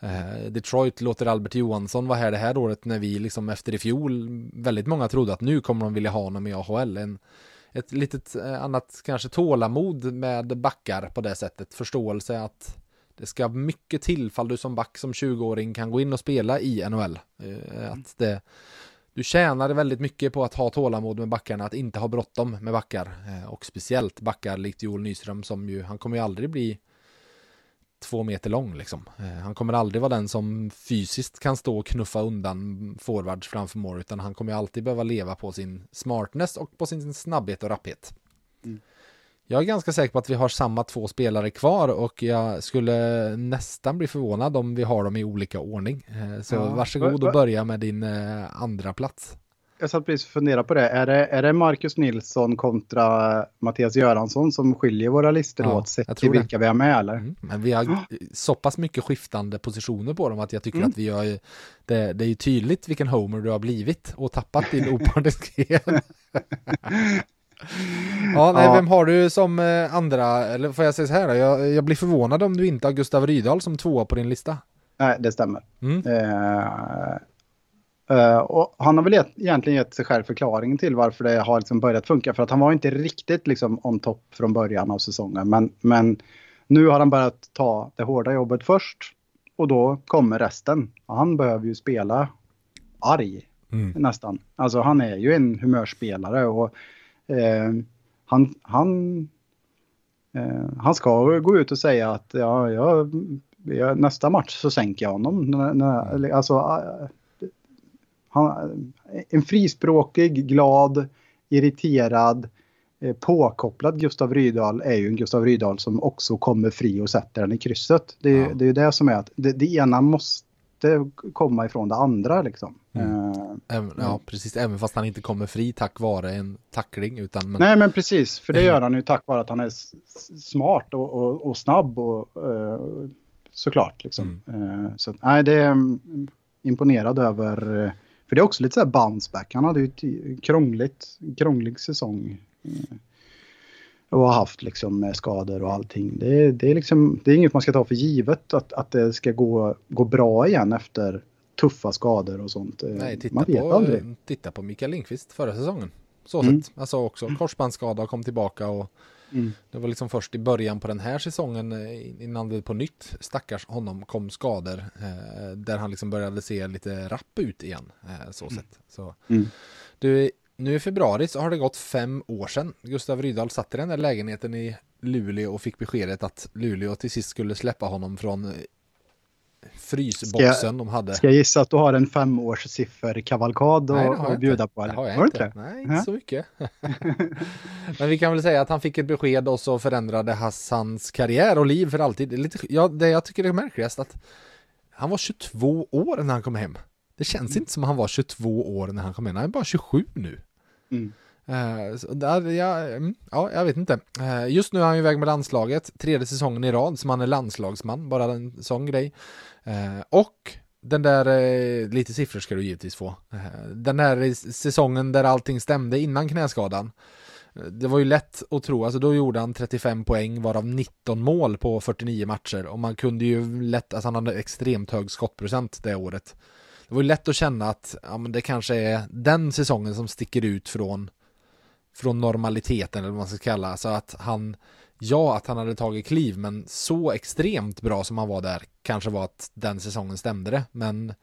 Eh, Detroit låter Albert Johansson vara här det här året när vi liksom efter i fjol väldigt många trodde att nu kommer de vilja ha honom i AHL. En, ett litet eh, annat kanske tålamod med backar på det sättet. Förståelse att det ska mycket till fall du som back som 20-åring kan gå in och spela i NHL. Eh, mm. Att det, du tjänar väldigt mycket på att ha tålamod med backarna, att inte ha bråttom med backar. Eh, och speciellt backar likt Joel Nyström som ju, han kommer ju aldrig bli två meter lång liksom. Eh, han kommer aldrig vara den som fysiskt kan stå och knuffa undan forwards framför mål utan han kommer alltid behöva leva på sin smartness och på sin snabbhet och rapphet. Mm. Jag är ganska säker på att vi har samma två spelare kvar och jag skulle nästan bli förvånad om vi har dem i olika ordning. Eh, så ja. varsågod och börja med din eh, andra plats jag satt precis och funderade på det. Är, det. är det Marcus Nilsson kontra Mattias Göransson som skiljer våra listor ja, åt sett till vilka vi har med eller? Mm, men vi har så pass mycket skiftande positioner på dem att jag tycker mm. att vi har det, det är ju tydligt vilken homer du har blivit och tappat din <laughs> opartiskhet. Ja, nej, ja. vem har du som eh, andra, eller får jag säga så här, jag, jag blir förvånad om du inte har Gustav Rydahl som tvåa på din lista. Nej, det stämmer. Mm. Eh, Uh, och han har väl gett, egentligen gett sig själv förklaringen till varför det har liksom börjat funka. För att han var inte riktigt liksom on top från början av säsongen. Men, men nu har han börjat ta det hårda jobbet först. Och då kommer resten. Han behöver ju spela arg mm. nästan. Alltså han är ju en humörspelare. Och eh, han, han, eh, han ska gå ut och säga att ja, jag, nästa match så sänker jag honom. Alltså, han, en frispråkig, glad, irriterad, eh, påkopplad Gustav Rydahl är ju en Gustav Rydahl som också kommer fri och sätter den i krysset. Det, ja. det är ju det som är att det, det, ena måste komma ifrån det andra liksom. Mm. Uh, även, ja, precis. Även fast han inte kommer fri tack vare en tackling. Utan, men... Nej, men precis. För det gör han ju tack vare att han är smart och, och, och snabb och såklart liksom. Mm. Så nej, det är um, imponerad över för det är också lite så här bounce back. Han hade ju ett krångligt, krånglig säsong. Eh, och har haft liksom med skador och allting. Det, det, är liksom, det är inget man ska ta för givet att, att det ska gå, gå bra igen efter tuffa skador och sånt. Eh, Nej, titta Man vet på, aldrig. titta på Mikael Lindqvist förra säsongen. Så Mm. sett. Alltså också korsbandsskada och kom tillbaka och Mm. det var liksom först i början på den här säsongen eh, innan det på nytt stackars honom kom skador eh, där han liksom började se lite rapp ut igen. Eh, så sett. Så. Mm. Du, nu i februari så har det gått fem år sedan Gustav Rydahl satt i den där lägenheten i Luleå och fick beskedet att Luleå till sist skulle släppa honom från frysboxen Ska de hade. Ska jag gissa att du har en femårssifferkavalkad det att jag bjuda inte. på? Det Eller? har jag Har inte. det? Nej, inte Ja. så mycket. <laughs> Men vi kan väl säga att han fick ett besked och så förändrade Hassans karriär och liv för alltid. Det, är lite, ja, det jag tycker är märkligast att han var 22 år när han kom hem. Det känns Mm. inte som att han var 22 år när han kom hem. Han är bara 27 nu. Mm. Uh, där, ja, mm, ja, jag vet inte. Uh, just nu är han ju iväg med landslaget, tredje säsongen i rad som han är landslagsman, bara en sån grej. Uh, och den där, lite siffror ska du givetvis få. Den där säsongen där allting stämde innan knäskadan. Det var ju lätt att tro, alltså då gjorde han 35 poäng varav 19 mål på 49 matcher och man kunde ju lätt, alltså han hade extremt hög skottprocent det året. Det var ju lätt att känna att ja, men det kanske är den säsongen som sticker ut från från normaliteten eller vad man ska kalla så att han ja att han hade tagit kliv men så extremt bra som han var där kanske var att den säsongen stämde det men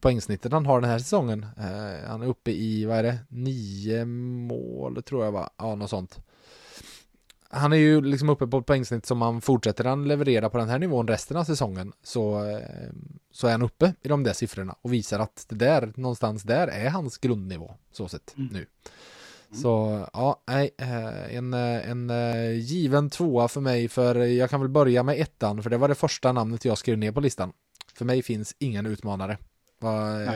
poängsnittet han har den här säsongen eh, han är uppe i vad är det nio mål tror jag va ja något sånt han är ju liksom uppe på ett poängsnitt som han fortsätter han leverera på den här nivån resten av säsongen så, eh, så är han uppe i de där siffrorna och visar att det där någonstans där är hans grundnivå så sett Mm. nu. Så ja, nej, eh, en, eh, en eh, given tvåa för mig för jag kan väl börja med ettan för det var det första namnet jag skrev ner på listan. För mig finns ingen utmanare. Vad,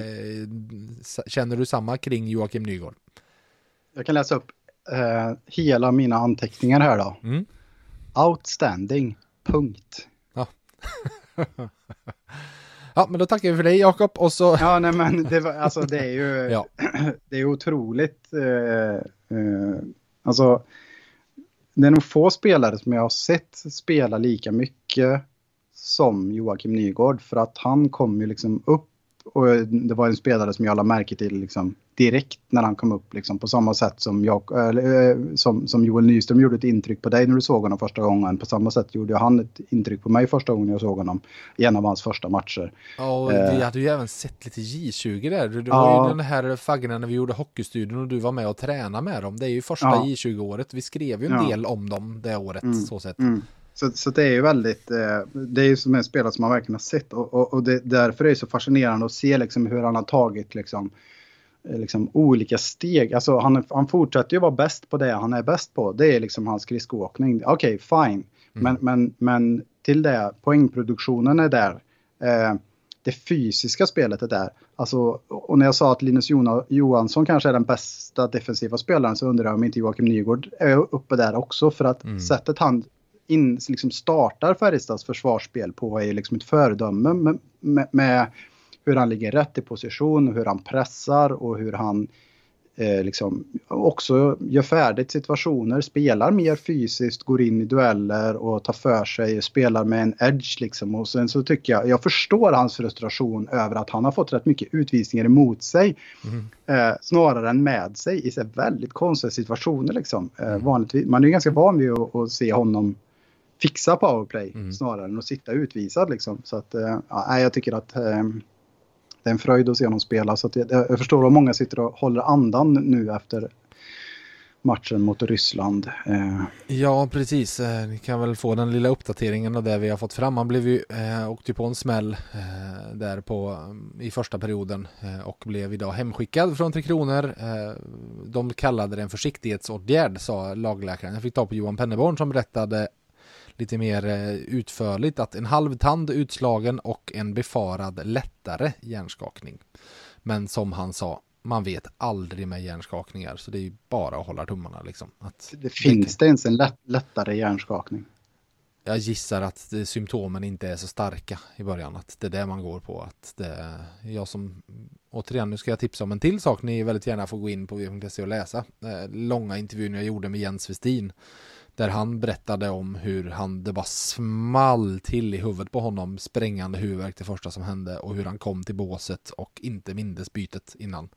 känner du samma kring Joakim Nygård? Jag kan läsa upp eh, hela mina anteckningar här då. Mm. Outstanding, punkt. Ja, <laughs> men då tackar vi för dig Jakob och så Ja, nej men det, var, alltså, det är ju Ja. <clears throat> det är otroligt. Eh, eh, alltså, det är nog få spelare som jag har sett spela lika mycket som Joakim Nygård för att han kom ju liksom upp och det var en spelare som jag lade märke till liksom direkt när han kom upp liksom på samma sätt som, jag, eller, eh, som, som Joel Nyström gjorde ett intryck på dig när du såg honom första gången. På samma sätt gjorde han ett intryck på mig första gången jag såg honom i en av hans första matcher. Ja, och Eh. vi hade ju även sett lite J20 där. Det Ja. var ju den här faggarna när vi gjorde hockeystudion och du var med och tränade med dem. Det är ju första Ja. J20-året. Vi skrev ju en Ja. del om dem det året, Mm. så sett. Mm. Så, så det är ju väldigt, eh, det är ju som en spelare som man verkligen har sett och, och, och det, därför är det så fascinerande att se liksom hur han har tagit liksom, eh, liksom olika steg. Alltså han, han fortsätter ju vara bäst på det han är bäst på. Det är liksom hans skridskoåkning. Okej, fine. Men, men, men till det, poängproduktionen är där. Eh, det fysiska spelet är där. Alltså, och när jag sa att Linus Johansson kanske är den bästa defensiva spelaren så undrar jag om inte Joakim Nygård är uppe där också. För att Mm. sättet han in, liksom startar Färjestads försvarsspel på är liksom ett föredöme med, med, med hur han ligger rätt i position, hur han pressar och hur han eh, liksom också gör färdigt situationer, spelar mer fysiskt, går in i dueller och tar för sig, spelar med en edge liksom. Och sen så tycker jag, jag förstår hans frustration över att han har fått rätt mycket utvisningar emot sig. Mm. Eh, snarare än med sig i så väldigt konstiga situationer liksom. Eh, vanligtvis, man är ju ganska van vid att, att se honom fixa powerplay Mm. snarare än att sitta utvisad liksom. Så att, eh, ja, jag tycker att eh, det är en fröjd att se honom spela. Så jag, jag förstår att många sitter och håller andan nu efter matchen mot Ryssland. Eh, Ja, precis. Ni kan väl få den lilla uppdateringen av det vi har fått fram. Han blev ju, åkte på en smäll där på, i första perioden och blev idag hemskickad från Tre Kronor. De kallade det en försiktighetsåtgärd, sa lagläkaren. Jag fick ta på Johan Penneborn som berättade lite mer eh, utförligt att en halv tand utslagen och en befarad lättare hjärnskakning. Men som han sa, man vet aldrig med hjärnskakningar så det är ju bara att hålla tummarna liksom. Att det finns det ens en lätt, lättare hjärnskakning? Jag gissar att det, symptomen inte är så starka i början. Att det är det man går på. Att det jag som, återigen, nu ska jag tipsa om en till sak. Ni väldigt gärna får gå in på www.se och läsa. Eh, långa intervjun jag gjorde med Jens Westin Där han berättade om hur han, det bara small till i huvudet på honom, sprängande huvudvärk det första som hände och hur han kom till båset och inte mindes bytet innan.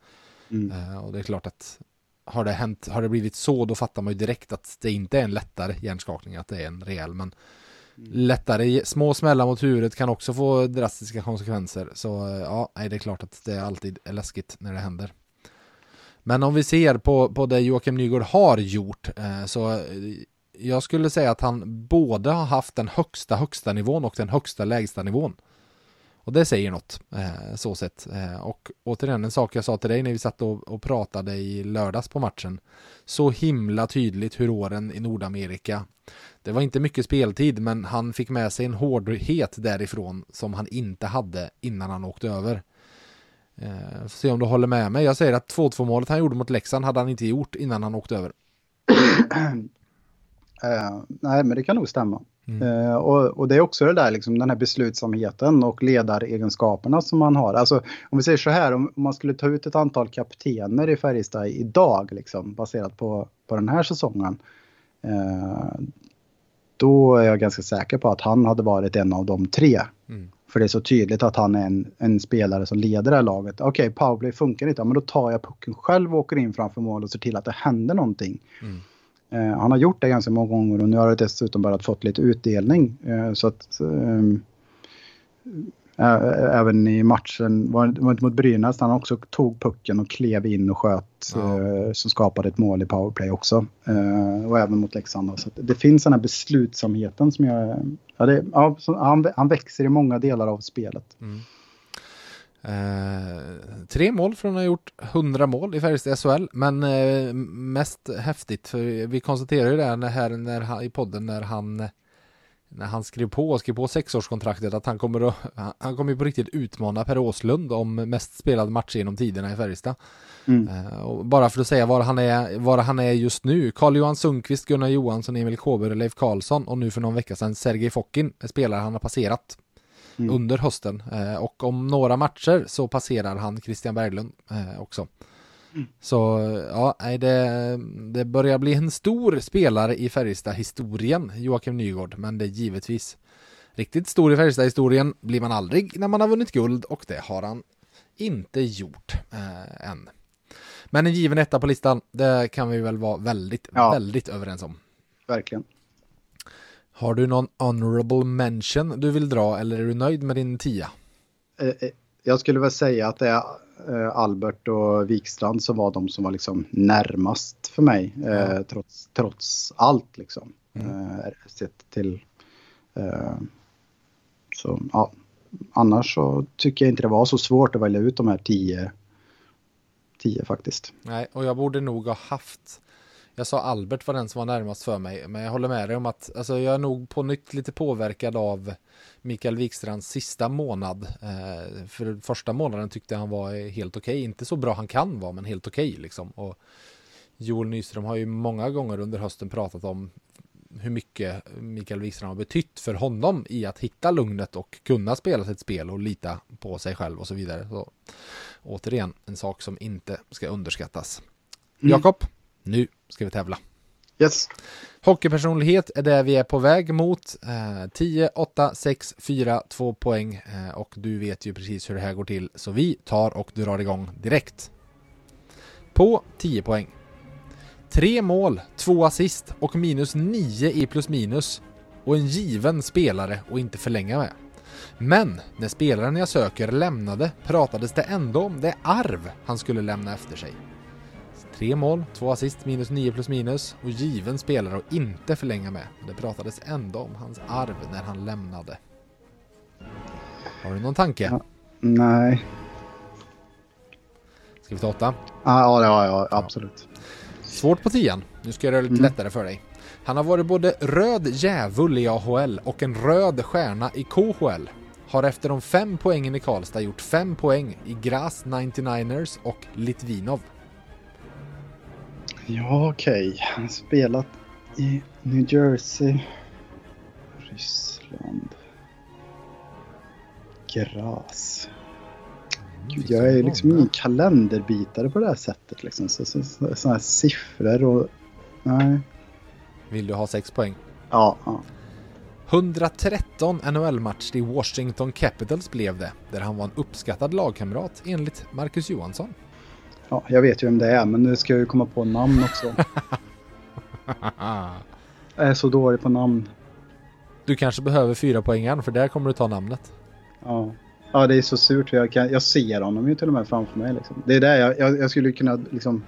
Mm. Eh, och det är klart att har det hänt, har det blivit så, då fattar man ju direkt att det inte är en lättare hjärnskakning, att det är en rejäl, men Mm. lättare små smällar mot huvudet kan också få drastiska konsekvenser. Så eh, ja, det är klart att det alltid är läskigt när det händer. Men om vi ser på, på det Joakim Nygård har gjort, eh, så eh, jag skulle säga att han både har haft den högsta högsta nivån och den högsta lägsta nivån. Och det säger något, eh, så sett. Eh, och återigen en sak jag sa till dig när vi satt och, och pratade i lördags på matchen. Så himla tydligt hur åren i Nordamerika det var inte mycket speltid, men han fick med sig en hårdhet därifrån som han inte hade innan han åkte över. Eh, får se om du håller med mig. Jag säger att 2-2 målet han gjorde mot Leksand hade han inte gjort innan han åkte över. <clears throat> Eh, nej, men det kan nog stämma. Mm. Eh, och, och det är också det där, liksom, den här beslutsamheten och ledaregenskaperna som man har. Alltså, om vi säger så här, om, om man skulle ta ut ett antal kaptener i Färjestad idag, liksom, baserat på, på den här säsongen. Eh, då är jag ganska säker på att han hade varit en av de tre. Mm. För det är så tydligt att han är en, en spelare som leder det här laget. Okej, okay, powerplay funkar inte, men då tar jag pucken själv och åker in framför mål och ser till att det händer någonting. Mm. Eh, han har gjort det ganska många gånger och nu har det dessutom börjat fått lite utdelning. Eh, så att ehm, även i matchen, var det inte mot Brynäs, han också tog pucken och klev in och sköt. Ja. eh, som skapade ett mål i powerplay också. Och även mot Leksand. Så det finns den här beslutsamheten som jag... Ja, det, ja, han, han växer i många delar av spelet. Mm. Eh, tre mål från att ha gjort 100 mål i Färjestad SHL, men eh, mest häftigt, för vi konstaterar ju det när, här, när han, i podden när han när han skrev på, skrev på sexårskontraktet att han kommer att, han kommer på riktigt utmana Per Åslund om mest spelade matcher genom tiderna i Färjestad. Mm. Och bara för att säga var han är, var han är just nu. Carl-Johan Sundqvist, Gunnar Johansson, Emil Kåber, Leif Karlsson och nu för någon vecka sedan Sergej Fokin, spelare han har passerat Mm. under hösten. Eh, och om några matcher så passerar han Christian Berglund eh, också. Så ja, det, det börjar bli en stor spelare i Färjestad-historien, Joakim Nygård, men det är givetvis riktigt stor i Färjestad-historien blir man aldrig när man har vunnit guld och det har han inte gjort eh, än. Men en given etta på listan, det kan vi väl vara väldigt, Ja. väldigt överens om. Verkligen. Har du någon honorable mention du vill dra eller är du nöjd med din tia? Eh, eh, Jag skulle väl säga att det är eh, Albert och Wikstrand som var de som var liksom närmast för mig. Ja. Trots, trots allt liksom. Mm. Sett till... Så ja. Annars så tycker jag inte det var så svårt att välja ut de här tio. Tio faktiskt. Nej, och jag borde nog ha haft jag sa Albert var den som var närmast för mig, men jag håller med dig om att alltså, jag är nog på nytt lite påverkad av Mikael Wikstrands sista månad. Eh, för första månaden tyckte han var helt okej, inte så bra han kan vara, men helt okej liksom. Och Joel Nyström har ju många gånger under hösten pratat om hur mycket Mikael Wikstrand har betytt för honom i att hitta lugnet och kunna spela sitt spel och lita på sig själv och så vidare. Så, återigen, en sak som inte ska underskattas. Mm. Jakob, nu ska vi tävla. Yes. Hockeypersonlighet är där vi är på väg mot. Eh, 10, 8, 6, 4, 2 poäng. Eh, och du vet ju precis hur det här går till. Så vi tar och drar igång direkt. På 10 poäng. Tre mål, två assist och minus 9 i plus minus. Och en given spelare och inte förlänga med. Men när spelaren jag söker lämnade pratades det ändå om det arv han skulle lämna efter sig. Tre mål, två assist, minus 9 plus minus och given spelare och inte förlänga med. Men det pratades ändå om hans arv när han lämnade. Har du någon tanke? Ja. Nej. Ska vi ta åtta? Ja, ja, ja, absolut. Svårt på tian. Nu ska jag göra det lite Mm. lättare för dig. Han har varit både röd djävul i AHL och en röd stjärna i KHL. Har efter de fem poängen i Karlstad gjort fem poäng i Graz 99ers och Litvinov. Ja, okej. Han har spelat i New Jersey, Ryssland, Graz. Gud, jag är liksom ingen kalenderbitare på det här sättet. Liksom. Så, så, så, såna här siffror och... Nej. Vill du ha 6 poäng? Ja, ja. 113 NHL-matcher i Washington Capitals blev det, där han var en uppskattad lagkamrat enligt Marcus Johansson. Ja. Jag vet ju vem det är, men nu ska jag ju komma på namn också. <laughs> Jag är så dålig på namn. Du kanske behöver fyra poängen för där kommer du ta namnet. Ja. Ja, det är så surt. Jag, kan, jag ser honom ju till och med framför mig. Liksom. Det är där jag, jag, jag skulle kunna liksom...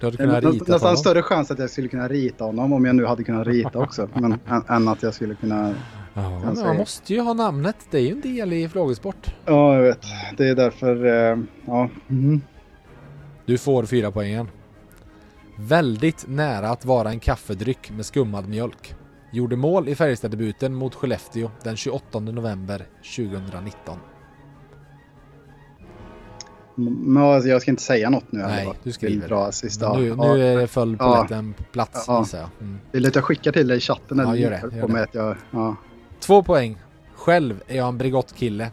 Du hade kunnat Nä, rita nästan honom. större chans att jag skulle kunna rita honom om jag nu hade kunnat rita också. <laughs> men, än, att jag skulle kunna... Ja, men man måste ju ha namnet. Det är ju en del i frågesport. Ja, jag vet. Det är därför... Eh, ja. mhm. Du får fyra poängen. Väldigt nära att vara en kaffedryck med skummad mjölk. Gjorde mål i Färjestad-debuten mot Skellefteå den 28 november 2019. Men alltså, jag ska inte säga något nu. Nej, du skriver. Dra sista. Nu, ja. nu är det föll på plats Ja. gissar jag. Mm. Vill du att jag skickar till dig i chatten? Ja, gör det, gör det. Att jag, ja. Två poäng. Själv är jag en Bregott-kille.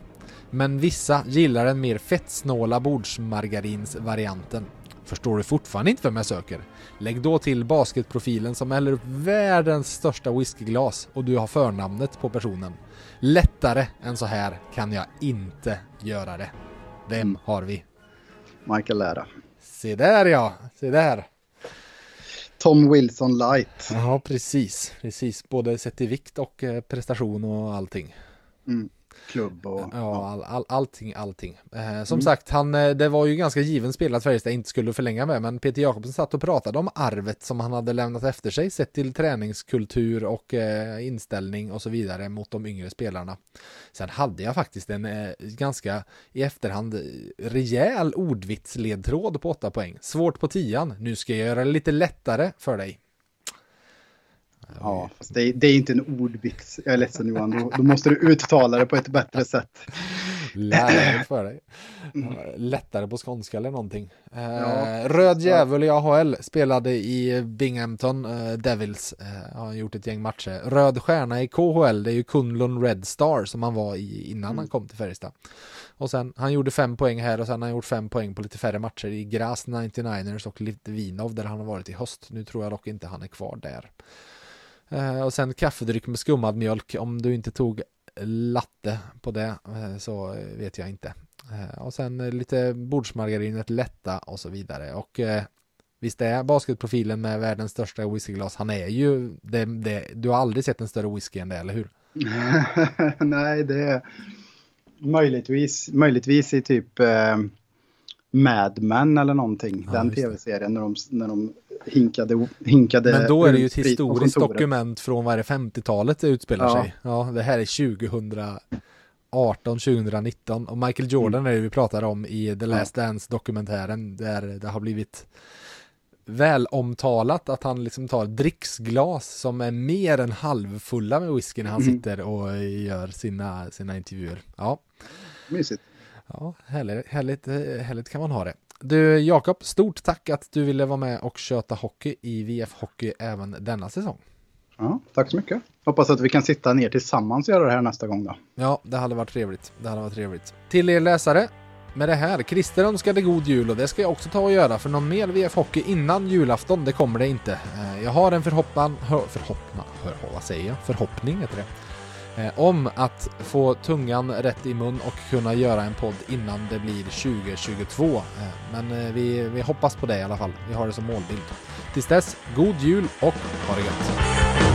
Men vissa gillar den mer fettsnåla bordsmargarinsvarianten. Förstår du fortfarande inte vem jag söker? Lägg då till basketprofilen som häller upp världens största whiskyglas och du har förnamnet på personen. Lättare än så här kan jag inte göra det. Vem Mm. har vi? Michael Lära. Se där ja, se där. Tom Wilson Light. Ja, precis. Precis, både sett i vikt och eh, prestation och allting. Mm. Klubb och... Ja, all, all, allting, allting. Eh, som sagt, han, eh, det var ju ganska given spel att Färjestad inte skulle förlänga med, men Peter Jakobsen satt och pratade om arvet som han hade lämnat efter sig, sett till träningskultur och eh, inställning och så vidare mot de yngre spelarna. Sen hade jag faktiskt en eh, ganska i efterhand eh, rejäl ordvitsledtråd på åtta poäng. Svårt på tian, nu ska jag göra det lite lättare för dig. Ja, fast det, är, det är inte en ordvits. Jag är ledsen Johan. Då, då måste du uttala det på ett bättre sätt. Lärare för dig. Ja, <clears throat> Lättare på skånska eller någonting. Eh, Ja. Röd djävul i AHL spelade i Binghamton eh, Devils. Eh, har gjort ett gäng matcher. Röd stjärna i KHL, det är ju Kunlun Red Star som han var i innan han kom till Färjestad. Och sen, han gjorde fem poäng här och sen har han gjort fem poäng på lite färre matcher i Graz 99ers och Litvinov där han har varit i höst. Nu tror jag dock inte han är kvar där. Eh, och sen kaffedryck med skummad mjölk. Om du inte tog latte på det eh, så vet jag inte. Eh, och sen lite bordsmargarinet lätta och så vidare. Och visst är basketprofilen med världens största whiskyglas. Han är ju, det, det, du har aldrig sett en större whisky än det, eller hur? <laughs> Nej, det är möjligtvis, möjligtvis i typ eh, Mad Men eller någonting. Ja, den tv-serien när de, när de hinkade, hinkade Men då är det ju ett historiskt dokument från vad är det, 50-talet det utspelar Ja. sig. Ja, det här är 2018, 2019 och Michael Jordan Mm. är det vi pratar om i The Last Dance dokumentären där det har blivit väl omtalat att han liksom tar dricksglas som är mer än halvfulla med whisky när han Mm. sitter och gör sina, sina intervjuer. Ja, Mysigt. Ja härligt, härligt, härligt kan man ha det. Du Jakob, stort tack att du ville vara med och köta hockey i VF Hockey även denna säsong. Ja, tack så mycket. Hoppas att vi kan sitta ner tillsammans och göra det här nästa gång då. Ja, det hade varit trevligt. Det hade varit trevligt. Till er läsare, med det här, Christer önskade god jul och det ska jag också ta och göra för någon mer VF Hockey innan julafton, det kommer det inte. Eh, Jag har en förhoppning, förhoppning, vad säger jag? Förhoppning heter det. Eh, Om att få tungan rätt i mun och kunna göra en podd innan det blir 2022. Eh, Men eh, vi, vi hoppas på det i alla fall. Vi har det som målbild. Tills dess, god jul och ha det gött!